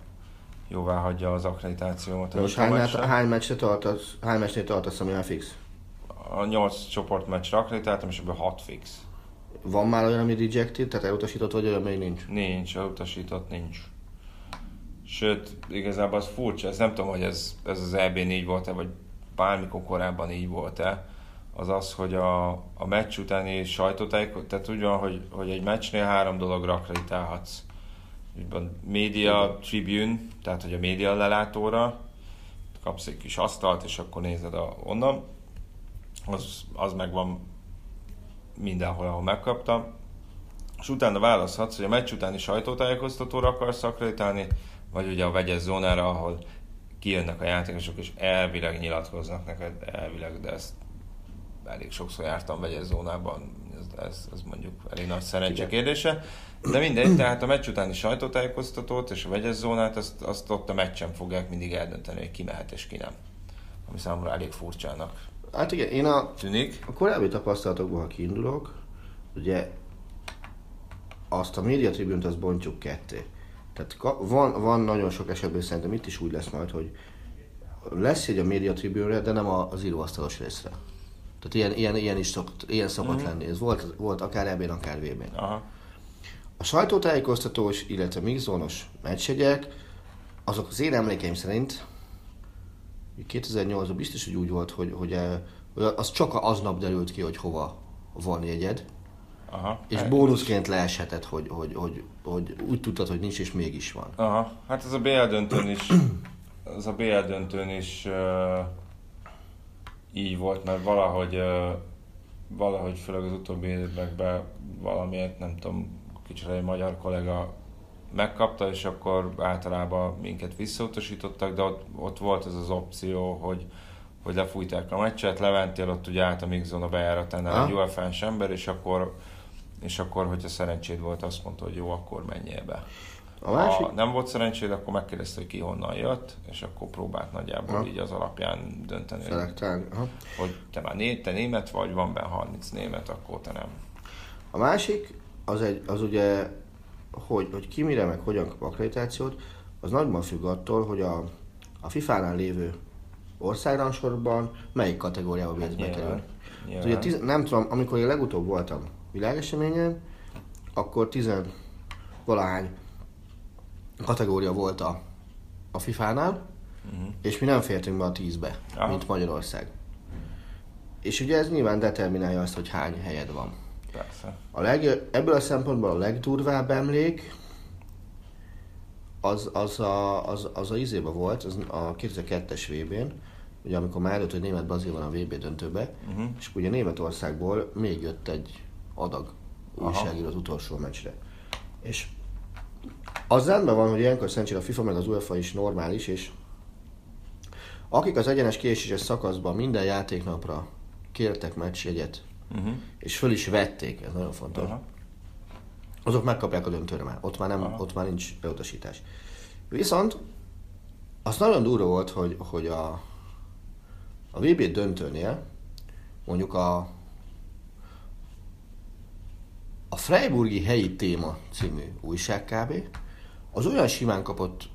jóvá hagyja az akkreditációmat. Most hány, meccs, hány meccsre tartasz, hány meccsnél tartasz, ami már fix? A 8 csoportmeccsre akkreditáltam, és ebből 6 fix. Van már olyan, ami rejected, tehát elutasított, vagy olyan még nincs? Nincs, elutasított nincs. Sőt, igazából az furcsa, ez nem tudom, hogy ez, ez az EB4 volt-e, vagy bármikor korábban így volt-e, az az, hogy a, a meccs utáni sajtótájékoztató, tehát úgy van, hogy, hogy egy meccsnél három dologra akkreditálhatsz. Úgyban média tribune, tehát hogy a média lelátóra, kapsz egy kis asztalt, és akkor nézed a, onnan. Az, az megvan mindenhol, ahol megkaptam. És utána választhatsz, hogy a meccs utáni sajtótájékoztatóra akarsz akkreditálni, vagy ugye a vegyes zónára, ahol kijönnek a játékosok, és elvileg nyilatkoznak neked, elvileg, de ezt elég sokszor jártam vegyes zónában, ez, ez, ez mondjuk elég nagy szerencse kérdése. De mindegy, tehát a meccs utáni sajtótájékoztatót és a vegyes zónát, azt, azt ott a meccsen fogják mindig eldönteni, hogy ki mehet és ki nem. Ami számomra elég furcsának Hát igen, én a, tűnik. a korábbi tapasztalatokból, ha kiindulok, ugye azt a média tribünt azt bontjuk ketté. Tehát van, van nagyon sok esetben szerintem itt is úgy lesz majd, hogy lesz egy a média tribűnre, de nem az íróasztalos részre. Tehát ilyen, ilyen, ilyen is szokt, ilyen szokott mm-hmm. lenni. Ez volt, volt akár ebben, akár vb Aha. A sajtótájékoztatós, illetve mixzónos meccsegyek, azok az én emlékeim szerint 2008-ban biztos, hogy úgy volt, hogy, hogy, eh, hogy az csak aznap derült ki, hogy hova van jegyed, Aha. és Hát- bónuszként leeshetett, hogy, hogy, hogy, hogy úgy tudtad, hogy nincs, és mégis van. Aha, hát ez a BL döntőn is, ez a BL döntőn is uh, így volt, mert valahogy, uh, valahogy főleg az utóbbi években valamiért, nem tudom, kicsit egy magyar kollega megkapta, és akkor általában minket visszautasítottak, de ott, ott volt ez az opció, hogy hogy lefújták a meccset, leventél ott ugye át a mixzone a bejáratánál egy. UEFA-s ember, és akkor, és akkor, hogyha szerencséd volt, azt mondta, hogy jó, akkor menjél be. A másik, Ha nem volt szerencséd, akkor megkérdezte, hogy ki honnan jött, és akkor próbált nagyjából Ha. így az alapján dönteni, hogy, Szelektálni. Aha. hogy te már né, te német vagy, van benne 30 német, akkor te nem. A másik, az, egy, az ugye, hogy, hogy ki mire, meg hogyan kap akkreditációt, az nagyban függ attól, hogy a, a FIFA-nál lévő országrangsorban melyik kategóriába nyilván, bekerülni. nyilván. Ugye tiz, nem tudom, amikor én legutóbb voltam világeseményen, akkor tizen valahány kategória volt a, a FIFA-nál, Mhm. és mi nem fértünk be a tízbe, Aha. mint Magyarország. és ugye ez nyilván determinálja azt, hogy hány helyed van. Persze. A leg, ebből a szempontból a legdurvább emlék az, az, a, az, az a izébe volt, az a 2002-es VB-n, ugye amikor már előtt, hogy Német-Brazil van a VB döntőbe, uh-huh. és ugye Németországból még jött egy adag újságíró az utolsó meccsre. És az rendben van, hogy ilyenkor szerencsére a FIFA meg az UEFA is normális, és akik az egyenes késéses szakaszban minden játéknapra kértek meccsjegyet, uh-huh. és föl is vették, ez nagyon fontos, uh-huh. azok megkapják a döntőre már. Ott már, nem, uh-huh. ott már nincs beutasítás. Viszont az nagyon durva volt, hogy, hogy a, a VB döntőnél mondjuk a a Freiburgi helyi téma című újság kb. az olyan simán kapott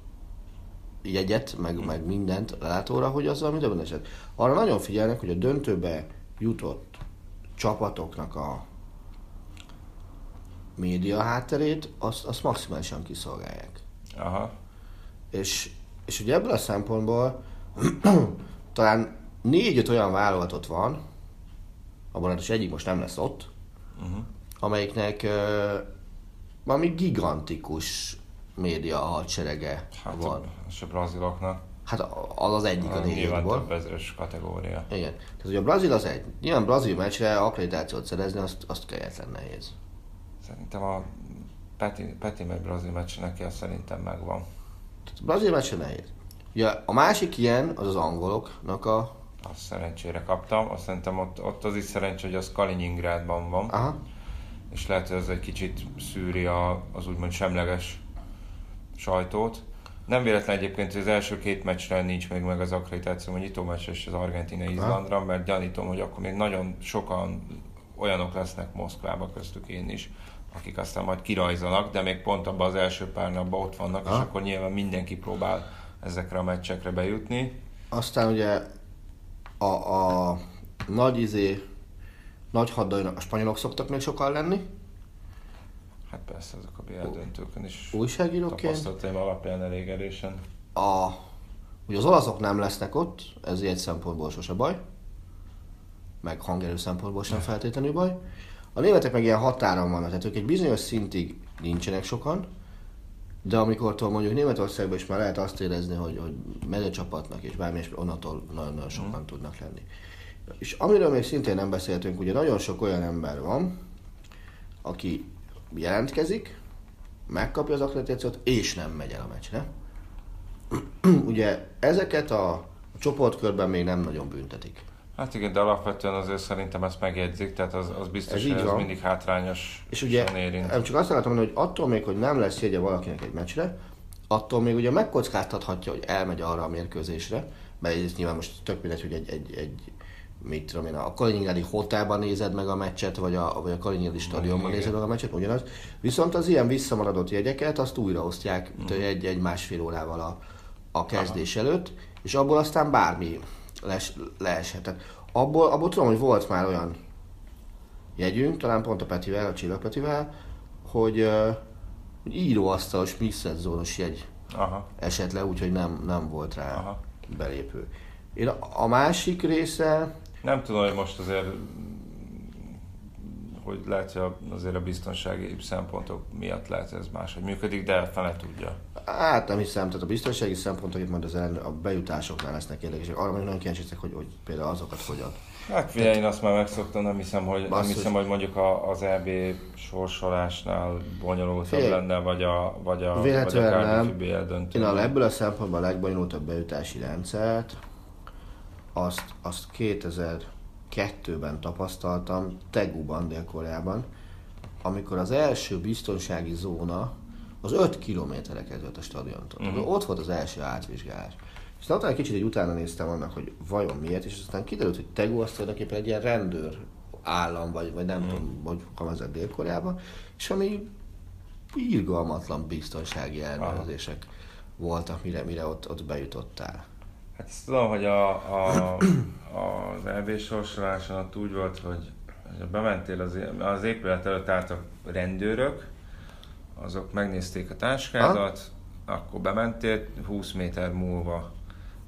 jegyet, meg, meg mindent látóra, hogy az valami döbbeneset. Arra nagyon figyelnek, hogy a döntőbe jutott csapatoknak a média hátterét, azt, azt maximálisan kiszolgálják. Aha. És, és ugye ebből a szempontból talán négy-öt olyan vállalatot van, abban hát egyik most nem lesz ott, uh-huh. Amelyiknek valami gigantikus média hadserege Hát van. és a braziloknak. Hát az az egyik a négyból. több ezeres kategória. Igen. Tehát, hogy a Brazil az egy. Nyilván Brazil meccsre akkreditációt szerezni, azt, azt kegyetlen nehéz. Szerintem a Peti, Peti meg brazil meccs neki az szerintem megvan. Tehát a Brazil meccsre nehéz. Ugye a másik ilyen, az az angoloknak a... Azt szerencsére kaptam. Azt szerintem ott, ott az is szerencsé, hogy az Kaliningrádban van. Aha. És lehet, hogy ez egy kicsit szűri a, az úgymond semleges sajtót. Nem véletlen egyébként, hogy az első két meccsre nincs még meg az akkreditáció, a nyitó meccsre és az Argentina-Izlandra, mert gyanítom, hogy akkor még nagyon sokan olyanok lesznek Moszkvába, köztük én is, akik aztán majd kirajzanak, de még pont abban az első pár napban ott vannak, és Aha. akkor nyilván mindenki próbál ezekre a meccsekre bejutni. Aztán ugye a, a nagy izé, nagy haddajnak a spanyolok szoktak még sokan lenni, Hát persze, azok a BL döntőkön is újságíróként. tapasztalataim alapján elég erősen. A, ugye az olaszok nem lesznek ott, ez egy szempontból sose baj, meg hangerő szempontból sem feltétlenül baj. A németek meg ilyen határon vannak, tehát ők egy bizonyos szintig nincsenek sokan, de amikor mondjuk Németországban is már lehet azt érezni, hogy, hogy mezőcsapatnak és bármi, és onnantól nagyon-nagyon sokan mm. tudnak lenni. És amiről még szintén nem beszéltünk, ugye nagyon sok olyan ember van, aki jelentkezik, megkapja az akkreditációt, és nem megy el a meccsre. ugye ezeket a csoportkörben még nem nagyon büntetik. Hát igen, de alapvetően azért szerintem ezt megjegyzik, tehát az, az Ez biztos, így hogy ez van. mindig hátrányos És ugye, érint. nem csak azt mondani, hogy attól még, hogy nem lesz jegye valakinek egy meccsre, attól még ugye megkockáztathatja, hogy elmegy arra a mérkőzésre, mert ez nyilván most tök mindegy, hogy egy, egy, egy mit tudom én, a Kaliningrádi hotelban nézed meg a meccset, vagy a, vagy a Kaliningrádi stadionban nézed meg a meccset, ugyanaz. Viszont az ilyen visszamaradott jegyeket, azt újraosztják mm. egy-egy-másfél órával a, a kezdés Aha. előtt, és abból aztán bármi les, leeshet. Tehát abból, abból tudom, hogy volt már olyan jegyünk, talán pont a Petivel, a Csillag Petivel, hogy uh, íróasztalos mixed zónos jegy Aha. esett le, úgyhogy nem, nem volt rá Aha. belépő. Én a, a másik része, Nem tudom, hogy most azért hogy lehet, hogy a- azért a biztonsági szempontok miatt lehet ez máshogy működik, de fele tudja. hát nem hiszem, tehát a biztonsági szempontok itt majd az ellen, a bejutásoknál lesznek érdekesek. Arra meg nagyon kíváncsi hogy, hogy például azokat hogyan. Hát figyelj, én azt már megszoktam, nem hiszem, hogy, nem Basszus. hiszem, hogy mondjuk a, az EB sorsolásnál bonyolultabb Figyelj, lenne, vagy a, vagy a, vagy a Véletlenül nem. Döntő. Én a, ebből a szempontból a legbonyolultabb bejutási rendszert, azt, azt 2002-ben tapasztaltam, Teguban, Dél-Koreában, amikor az első biztonsági zóna az 5 kilométerre kezdődött a stadiontól. Uh-huh. Ott volt az első átvizsgálás. És utána egy kicsit egy utána néztem annak, hogy vajon miért, és aztán kiderült, hogy Tegu az tulajdonképpen egy ilyen rendőr állam, vagy, vagy nem uh-huh. tudom, hogy fogalmazott Dél-Koreában, és ami irgalmatlan biztonsági ellenőrzések voltak, mire, mire ott, ott bejutottál. Hát ezt tudom, hogy a, a, az EB sorsoláson ott úgy volt, hogy hogy bementél az, az épület előtt álltak rendőrök, azok megnézték a táskádat, akkor bementél, 20 méter múlva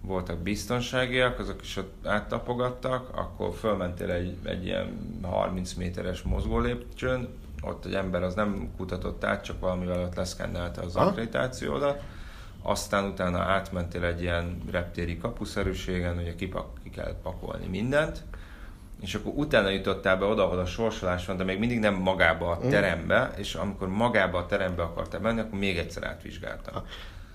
voltak biztonságiak, azok is ott áttapogattak, akkor fölmentél egy, egy ilyen 30 méteres mozgólépcsőn, ott egy ember az nem kutatott át, csak valamivel ott leszkennelte az akkreditációdat, aztán utána átmentél egy ilyen reptéri kapuszerűségen, ugye kipak, ki kell pakolni mindent, és akkor utána jutottál be oda, ahol a sorsolás van, de még mindig nem magába a terembe, és amikor magába a terembe akartál menni, akkor még egyszer átvizsgáltam.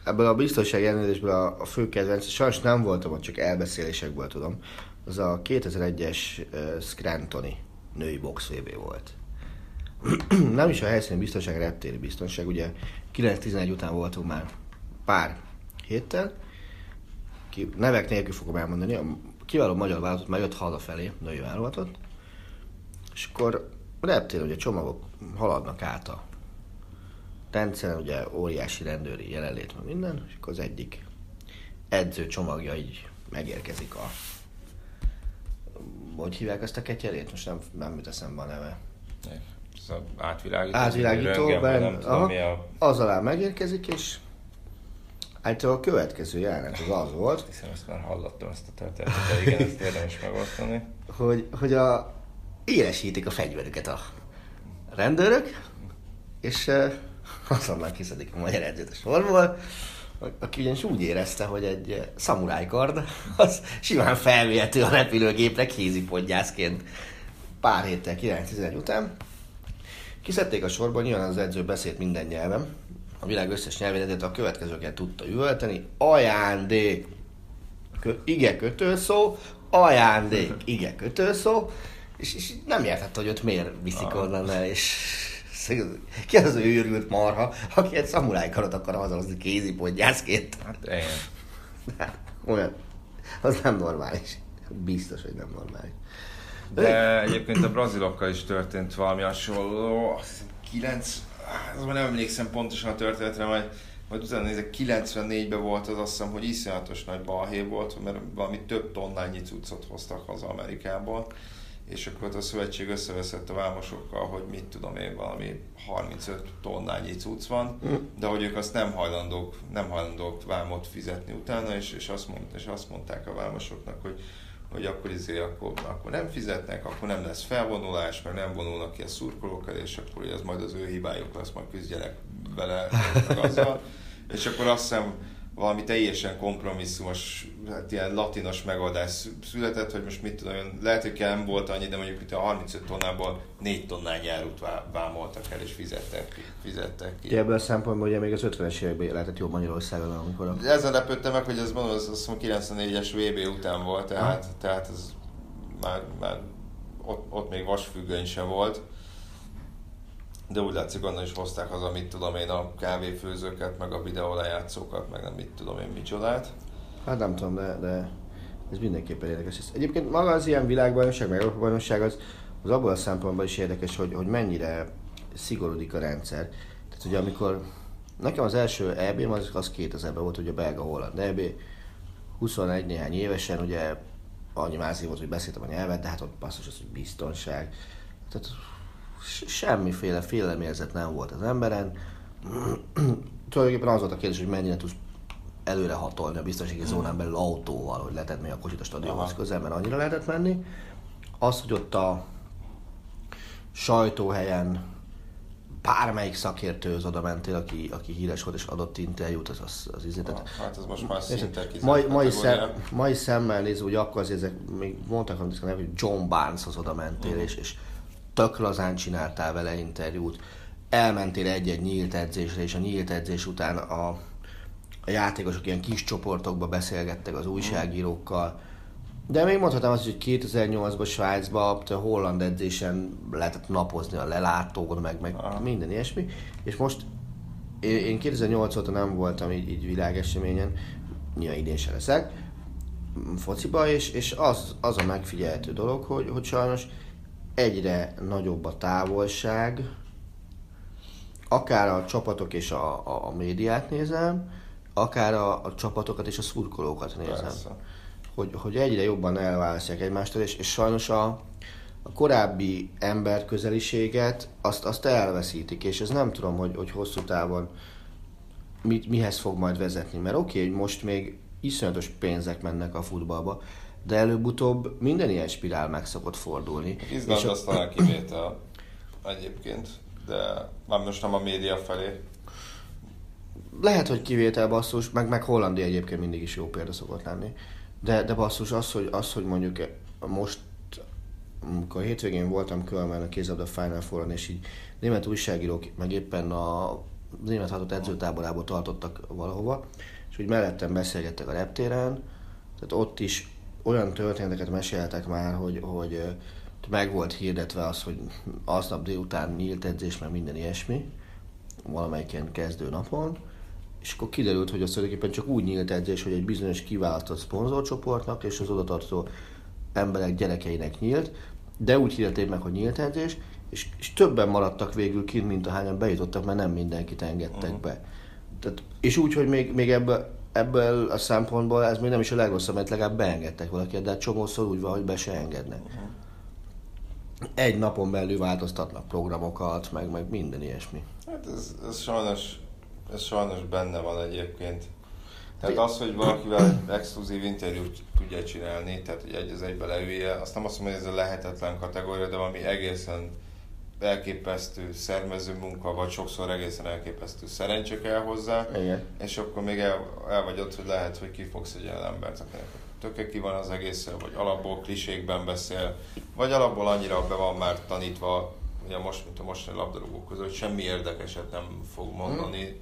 Ebből a biztonsági ellenőrzésből a, a fő kedvenc, sajnos nem voltam csak elbeszélésekből tudom, az a 2001-es uh, Scrantoni női box VB volt. nem is a helyszíni biztonság, reptéri biztonság, ugye 9-11 után voltunk már pár héttel, ki, nevek nélkül fogom elmondani, a kiváló magyar vállalatot már jött hazafelé, női vállalatot, és akkor reptér ugye csomagok haladnak át a Tencen ugye óriási rendőri jelenlét van minden, és akkor az egyik edző csomagja így megérkezik a hogy hívják ezt a ketyerét? Most nem, nem jut eszembe a neve. Ez az átvilágító. Átvilágító, ben, tudom aha, mi a... az alá megérkezik, és általában a következő jelenet az az volt, Hiszen ezt már hallottam ezt a történetet, de igen, ezt érdemes megosztani. hogy, hogy a, élesítik a fegyverüket a rendőrök, és uh, azonnal kiszedik a magyar edzőt a sorból, aki ugyanis úgy érezte, hogy egy szamurájkard az simán felvihető a repülőgépre kézipodgyászként pár héttel 9 után. Kiszedték a sorból, nyilván az edző beszélt minden nyelven, a világ összes nyelvén, ezért a következőket tudta üvölteni. Ajándék, Kö, ige kötőszó, ajándék, ige kötőszó, és, és nem értette, hogy ott miért viszik onnan el, és ki az az őrült marha, aki egy szamurájkarat akar hazahozni kézipodgyászként. Hát igen. Olyan, az nem normális. Biztos, hogy nem normális. De egyébként a brazilokkal is történt valami hasonló, azt hiszem 9, az már nem emlékszem pontosan a történetre, majd, majd utána nézek, 94-ben volt az azt hiszem, hogy iszonyatos nagy balhé volt, mert valami több tonnányi cuccot hoztak haza Amerikából, és akkor ott a szövetség összeveszett a vámosokkal, hogy mit tudom én, valami 35 tonnányi cucc van, de hogy ők azt nem hajlandók, nem hajlandók vámot fizetni utána, és, és, azt, mond, és azt mondták a vámosoknak, hogy hogy akkor, izé, akkor, akkor nem fizetnek, akkor nem lesz felvonulás, meg nem vonulnak ki a szurkolók és akkor ez majd az ő hibájuk lesz, majd küzdjenek vele azzal. És akkor azt hiszem valami teljesen kompromisszumos, hát ilyen latinos megoldás született, hogy most mit tudom, lehet, hogy nem volt annyi, de mondjuk itt a 35 tonnából 4 tonnán járút vámoltak el, és fizettek, fizettek ki. Ebből a szempontból ugye még az 50-es években lehetett jó Magyarországon, amikor a... Ezen lepődtem meg, hogy ez mondom, az, az 94-es VB után volt, tehát, tehát ez már, már ott, ott még vasfüggöny sem volt. De úgy látszik, onnan is hozták haza, mit tudom én, a kávéfőzőket, meg a videólejátszókat, meg nem mit tudom én micsodát. Hát nem tudom, de, de ez mindenképpen érdekes. Ez Egyébként maga az ilyen világbajnokság, meg Európa bajnokság az, az abból a szempontból is érdekes, hogy, hogy mennyire szigorúdik a rendszer. Tehát ugye amikor nekem az első eb az, az 2000-ben volt, ugye a belga-holland EB, 21 néhány évesen, ugye annyi mászik volt, hogy beszéltem a nyelvet, de hát ott basszus az, hogy biztonság. Tehát semmiféle félemérzet nem volt az emberen. Tulajdonképpen az volt a kérdés, hogy mennyire tudsz előre hatolni a biztonsági zónán belül autóval, hogy lehetett még a kocsit a stadionhoz közel, mert annyira lehetett menni. Az, hogy ott a sajtóhelyen bármelyik szakértőhöz oda mentél, aki, aki híres volt és adott interjút, az az, az tehát Hát ez most már szinte mai, mai, szem, mai szemmel nézve, hogy akkor azért ezek, még mondtak, hogy John Barneshoz oda mentél, és, és tök lazán csináltál vele interjút, elmentél egy-egy nyílt edzésre, és a nyílt edzés után a, a játékosok ilyen kis csoportokba beszélgettek az újságírókkal, de még mondhatnám azt, hogy 2008-ban Svájcban a holland edzésen lehetett napozni a lelátón, meg, meg minden ilyesmi, és most én, én 2008 óta nem voltam így, így világeseményen, nyilván idén se leszek, fociba, és, és az, az a megfigyelhető dolog, hogy, hogy sajnos egyre nagyobb a távolság, akár a csapatok és a, a, a médiát nézem, akár a, a csapatokat és a szurkolókat nézem. Persze. Hogy, hogy egyre jobban elválasztják egymástól, és, és sajnos a, a korábbi ember közeliséget azt, azt elveszítik, és ez nem tudom, hogy, hogy hosszú távon mit, mihez fog majd vezetni. Mert oké, okay, hogy most még iszonyatos pénzek mennek a futballba, de előbb-utóbb minden ilyen spirál meg szokott fordulni. Izland És a- az talán kivétel egyébként, de már most nem a média felé. Lehet, hogy kivétel basszus, meg, meg Hollandia egyébként mindig is jó példa szokott lenni. De, de basszus az, hogy, az, hogy mondjuk most, amikor hétvégén voltam Kölmán a kézabda Final Four-on, és így német újságírók, meg éppen a német hatott edzőtáborából tartottak valahova, és úgy mellettem beszélgettek a reptéren, tehát ott is olyan történeteket meséltek már, hogy, hogy meg volt hirdetve az, hogy aznap délután nyílt edzés, meg minden ilyesmi, valamelyik ilyen kezdő napon, és akkor kiderült, hogy az tulajdonképpen csak úgy nyílt edzés, hogy egy bizonyos kiválasztott szponzorcsoportnak és az odatartozó emberek gyerekeinek nyílt, de úgy hirdették meg, hogy nyílt edzés, és, és többen maradtak végül kint, mint ahányan bejutottak, mert nem mindenkit engedtek uh-huh. be. Tehát, és úgy, hogy még, még ebből, ebből a szempontból ez még nem is a legrosszabb, mert legalább beengedtek valakit, de hát csomószor úgy van, hogy be se engednek. Uh-huh. Egy napon belül változtatnak programokat, meg, meg minden ilyesmi. Hát ez, ez sajnos, ez sajnos benne van egyébként. Tehát az, hogy valakivel exkluzív interjút tudja csinálni, tehát hogy egy az egybe leülje, azt nem azt mondom, hogy ez a lehetetlen kategória, de valami egészen elképesztő szervező munka, vagy sokszor egészen elképesztő szerencse kell hozzá, Igen. és akkor még el, el vagy ott, hogy lehet, hogy kifogsz egy olyan embert, akinek töke ki van az egészen, vagy alapból klisékben beszél, vagy alapból annyira be van már tanítva, ugye most, mint a mostani labdarúgók között, hogy semmi érdekeset nem fog mondani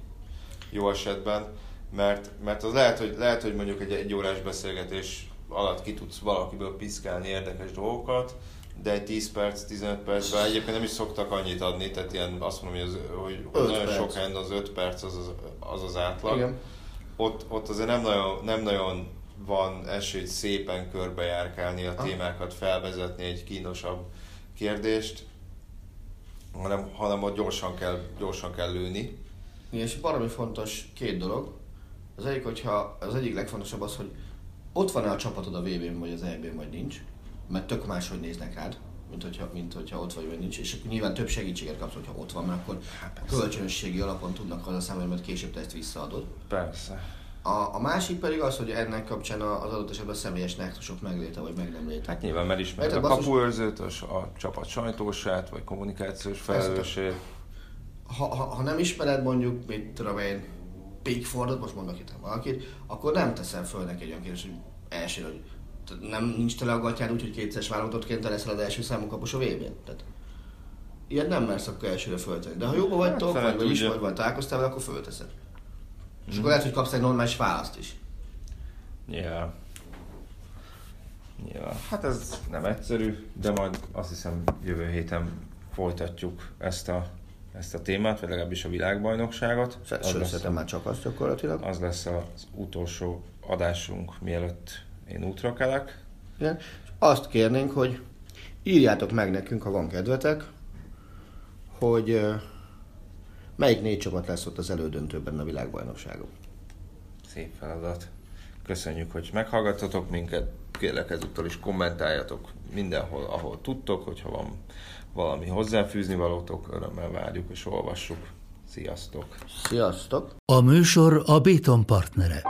jó esetben, mert, mert az lehet, hogy, lehet, hogy mondjuk egy egy órás beszélgetés alatt ki tudsz valakiből piszkálni érdekes dolgokat, de egy 10 perc, 15 percben egyébként nem is szoktak annyit adni, tehát ilyen azt mondom, hogy, az, hogy nagyon perc. sok helyen az 5 perc az az, az, az átlag. Igen. Ott, ott azért nem nagyon, nem nagyon van esély hogy szépen körbejárkálni a témákat, felvezetni egy kínosabb kérdést, hanem, hanem ott gyorsan kell, gyorsan kell lőni. És baromi fontos két dolog. Az egyik, hogyha az egyik legfontosabb az, hogy ott van-e a csapatod a VB-n vagy az EB-n, vagy nincs. Mert tök máshogy néznek rád, mint hogyha, mint hogyha ott vagy, vagy nincs. És akkor nyilván több segítséget kapsz, hogyha ott van, mert akkor kölcsönösségi alapon tudnak haza számolni, mert később te ezt visszaadod. Persze. A, a másik pedig az, hogy ennek kapcsán az adott esetben a személyes nexusok megléte, vagy meg nem léte. Hát nyilván, mert ismered a basszus? kapuőrzőt, a, a csapat sajtósát, vagy kommunikációs felelősét. ha, ha, ha nem ismered mondjuk, mit tudom én, Pickfordot, most mondok itt valakit, akkor nem teszel föl neki egy olyan kérdést, hogy első, hogy nem nincs tele a gatyád úgy, hogy kétszeres válogatottként te leszel az első számú kapus a vb Tehát ilyet nem mersz akkor elsőre föltenni. De ha jóba vagytok, fele vagy, vagy vagy találkoztál vele, akkor fölteszed. És akkor lehet, hogy kapsz egy normális választ is. Nyilván. Nyilván. Hát ez nem egyszerű, de majd azt hiszem jövő héten folytatjuk ezt a, ezt a témát, vagy legalábbis a világbajnokságot. Az Sőt, lesz, szerintem már csak az gyakorlatilag. az lesz az utolsó adásunk, mielőtt én útra kelek. Igen. Azt kérnénk, hogy írjátok meg nekünk, ha van kedvetek, hogy melyik négy csapat lesz ott az elődöntőben a világbajnokságon. Szép feladat. Köszönjük, hogy meghallgattatok minket. Kérlek ezúttal is kommentáljatok mindenhol, ahol tudtok, hogyha van valami hozzáfűzni valótok, örömmel várjuk és olvassuk. Sziasztok! Sziasztok! A műsor a Béton partnere.